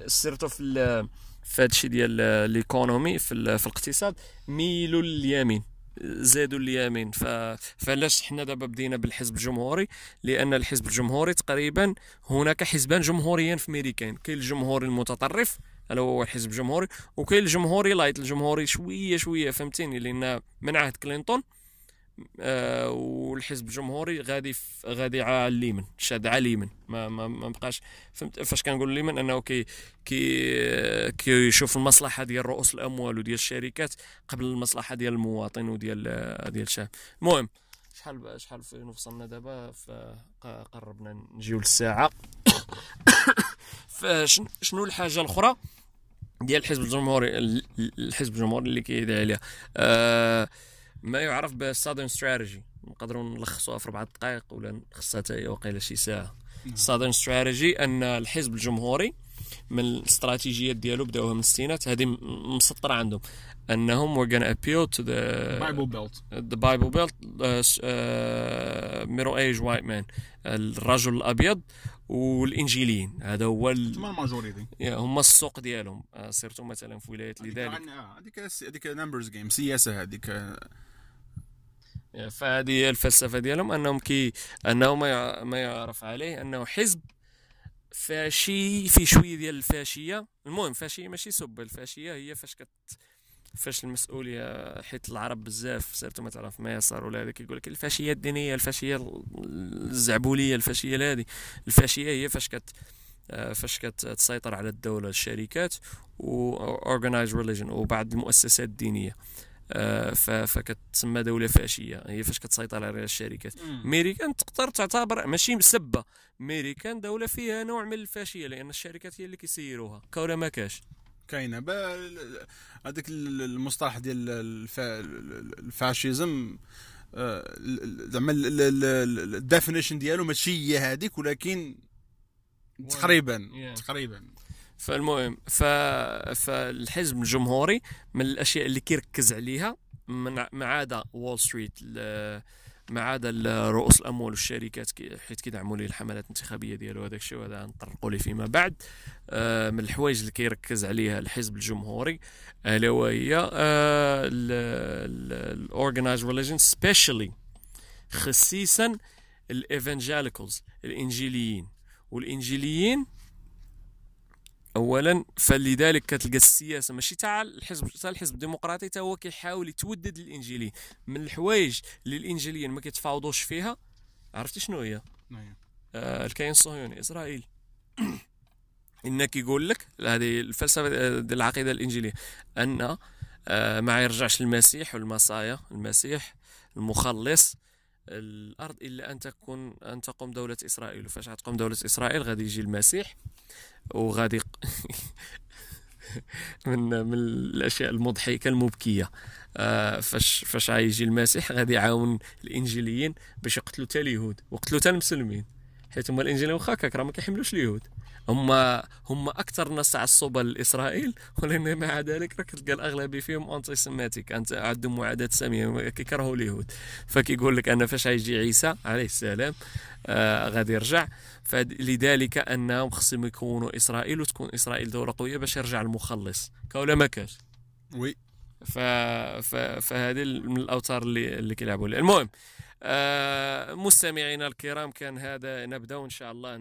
surtout في في هادشي ديال ال economy في, في الاقتصاد. ميلوا لليمين زادوا اليمين. ف... فعلاش حنا دابا بدينا بالحزب الجمهوري؟ لأن الحزب الجمهوري تقريبا هناك حزبان جمهوريان في امريكان كاين الجمهوري المتطرف هذا هو الحزب الجمهوري وكاين الجمهوري light الجمهوري شوية شوية فهمتيني؟ لأن من عهد كلينتون آه والحزب الجمهوري غادي غادي على اليمين شاد على اليمين ما ما, ما بقاش فهمت؟ فاش كنقول اليمين أنه كي كي كيشوف المصلحة ديال رؤوس الأموال وديال الشركات قبل المصلحة ديال المواطن وديال آه، ديال الشعب. المهم شحال شحال فين وصلنا دابا؟ فقربنا نجيو للساعة. فشن- شنو الحاجة الأخرى ديال الحزب الجمهوري ال- الحزب الجمهوري اللي كيدعي عليها؟ آه ما يعرف بالسادرن استراتيجي نقدروا نلخصوها في أربع دقائق ولا خصها حتى هي وقيله شي ساعة. السادرن استراتيجي أن الحزب الجمهوري من الاستراتيجيات ديالو بداوها من الستينات هذه مسطرة عندهم. أنهم we're gonna appeal to the Bible Belt the Bible Belt uh, uh, middle age white man. الرجل الأبيض والإنجيليين. هذا هو ال... تما ال majority هما السوق ديالهم. آه، surtout مثلا في ولاية لذلك. هذيك هذيك numbers game سياسة هذيك. فهذه هي الفلسفة ديالهم أنهم كي أنه ما يع- ما يعرف عليه أنه حزب فاشي في شوية ديال الفاشية. المهم فاشية ماشي سب الفاشية هي فاش كت فاش المسؤولية حيت العرب بزاف surtout مثلا في مصر ولا هذاك يقول لك الفاشية الدينية الفاشية الزعبولية الفاشية هذه. الفاشية هي فاش كت فاش كتسيطر على الدولة الشركات و organized religion وبعض المؤسسات الدينية. فكتسمى دولة فاشية. هي فاش كتسيطر على الشركات. ميريكان تقدر تعتبر ماشي سبه ميريكان دولة فيها نوع من الفاشية لأن الشركات هي اللي كيسيروها. كولا ما كاش؟ كاينة. هذاك المصطلح ديال الف- ال fascism آه، زعما ال definition ديالو ماشي هي هذيك ولكن تقريبا Yeah. تقريبا. فالمهم ف... فالحزب الجمهوري من الأشياء اللي كيركز عليها ما عدا وول ستريت ما عدا رؤوس الأموال والشركات حيت كيدعموا ليه الحملات الانتخابية ديالو هذاك الشيء وهذا نطرقوا ليه فيما بعد. آه، من الحوايج اللي كيركز عليها الحزب الجمهوري ألا وهي ال organized religion specially خصيصا ال evangelicals الإنجيليين. والإنجيليين اولا فلذلك كتلقى السياسة ماشي تاع الحزب تاع الحزب الديمقراطي حتى هو كيحاول يتودد الانجيليين من الحوايج اللي الإنجيليين ما كيتفاوضوش فيها عرفتي شنو هي؟ نعم. آه الكيان الصهيوني إسرائيل. إن كيقول لك هذه الفلسفة ديال العقيدة الإنجيلية أن آه ما يرجعش المسيح والمصايا المسيح المخلص الأرض إلا أن تكون أن تقوم دولة إسرائيل. وفاش غتقوم دولة إسرائيل؟ غادي يجي المسيح وغادي من من الأشياء المضحكة المبكية. آه فاش فاش غيجي المسيح غادي يعاون الإنجيليين باش يقتلوا حتى اليهود وقتلوا حتى المسلمين. حيت هما الإنجيليين واخا راه ما كيحملوش اليهود. هما هما أكثر ناس تعصبا لإسرائيل ولكن مع ذلك راك تلقى الاغلبيه فيهم انتي سيماتيك أنت عندهم معاداة سامية كيكرهوا اليهود. فكيقول لك أنا فاش غيجي عيسى عليه السلام آه غادي يرجع. فلذلك أنهم خصهم يكونوا إسرائيل وتكون إسرائيل دولة قوية باش يرجع المخلص. كولا ما كاش وي. ف... ف... فهذه من الأوتار اللي اللي كيلعبوا المهم آه مستمعينا الكرام كان هذا نبداو إن شاء الله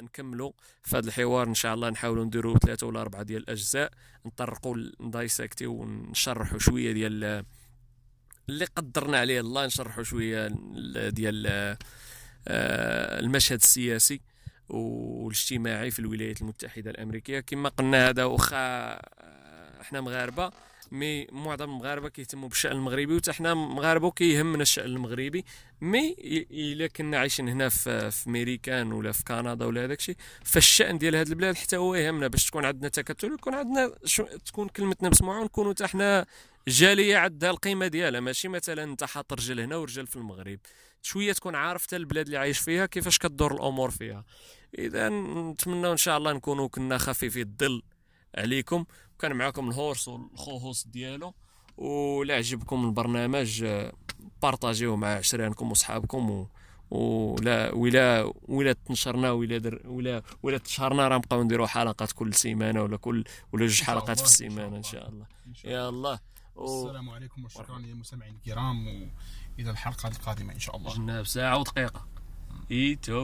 نكملوا في هذا الحوار. إن شاء الله نحاولوا نديروا ثلاثة ولا أربعة ديال الأجزاء نطرقوا ندايسكتيو ونشرحوا شوية ديال اللي قدرنا عليه الله نشرحوا شوية ديال آه المشهد السياسي والاجتماعي في الولايات المتحدة الأمريكية. كما قلنا هذا واخا آه، إحنا مغاربة. mais معظم المغاربه كيهتموا بالشأن المغربي وحتى حنا مغاربة كيهمنا الشأن المغربي. mais إلا كنا عايشين هنا في في ميريكان ولا في كندا ولا هذاك الشيء فالشأن ديال هذه البلاد حتى هو يهمنا باش تكون عندنا تكتل ويكون عندنا شو تكون كلمتنا مسموعة ونكونوا حتى حنا جالية عندها القيمة ديالها. ماشي مثلا أنت حاط رجل هنا ورجل في المغرب. شوية تكون عارف حتى البلاد اللي عايش فيها كيفاش كدور الأمور فيها. اذا نتمنى إن شاء الله نكونوا كنا خفيفي الظل عليكم. كان معكم الهورس والخوهوس ديالو ولا عجبكم البرنامج بارطاجيوه مع عشرانكم وصحابكم و ولا ولا ولا تنشرنا ولا در ولا ولا تشهرنا راه نبقاو نديروا حلقات كل سيمانة ولا كل ولا جوج حلقات في السيمانة إن شاء الله. يا الله. السلام عليكم وشكرا للمستمعين الكرام والى الحلقة القادمة إن شاء الله. جناب ساعة ودقيقة. ايتو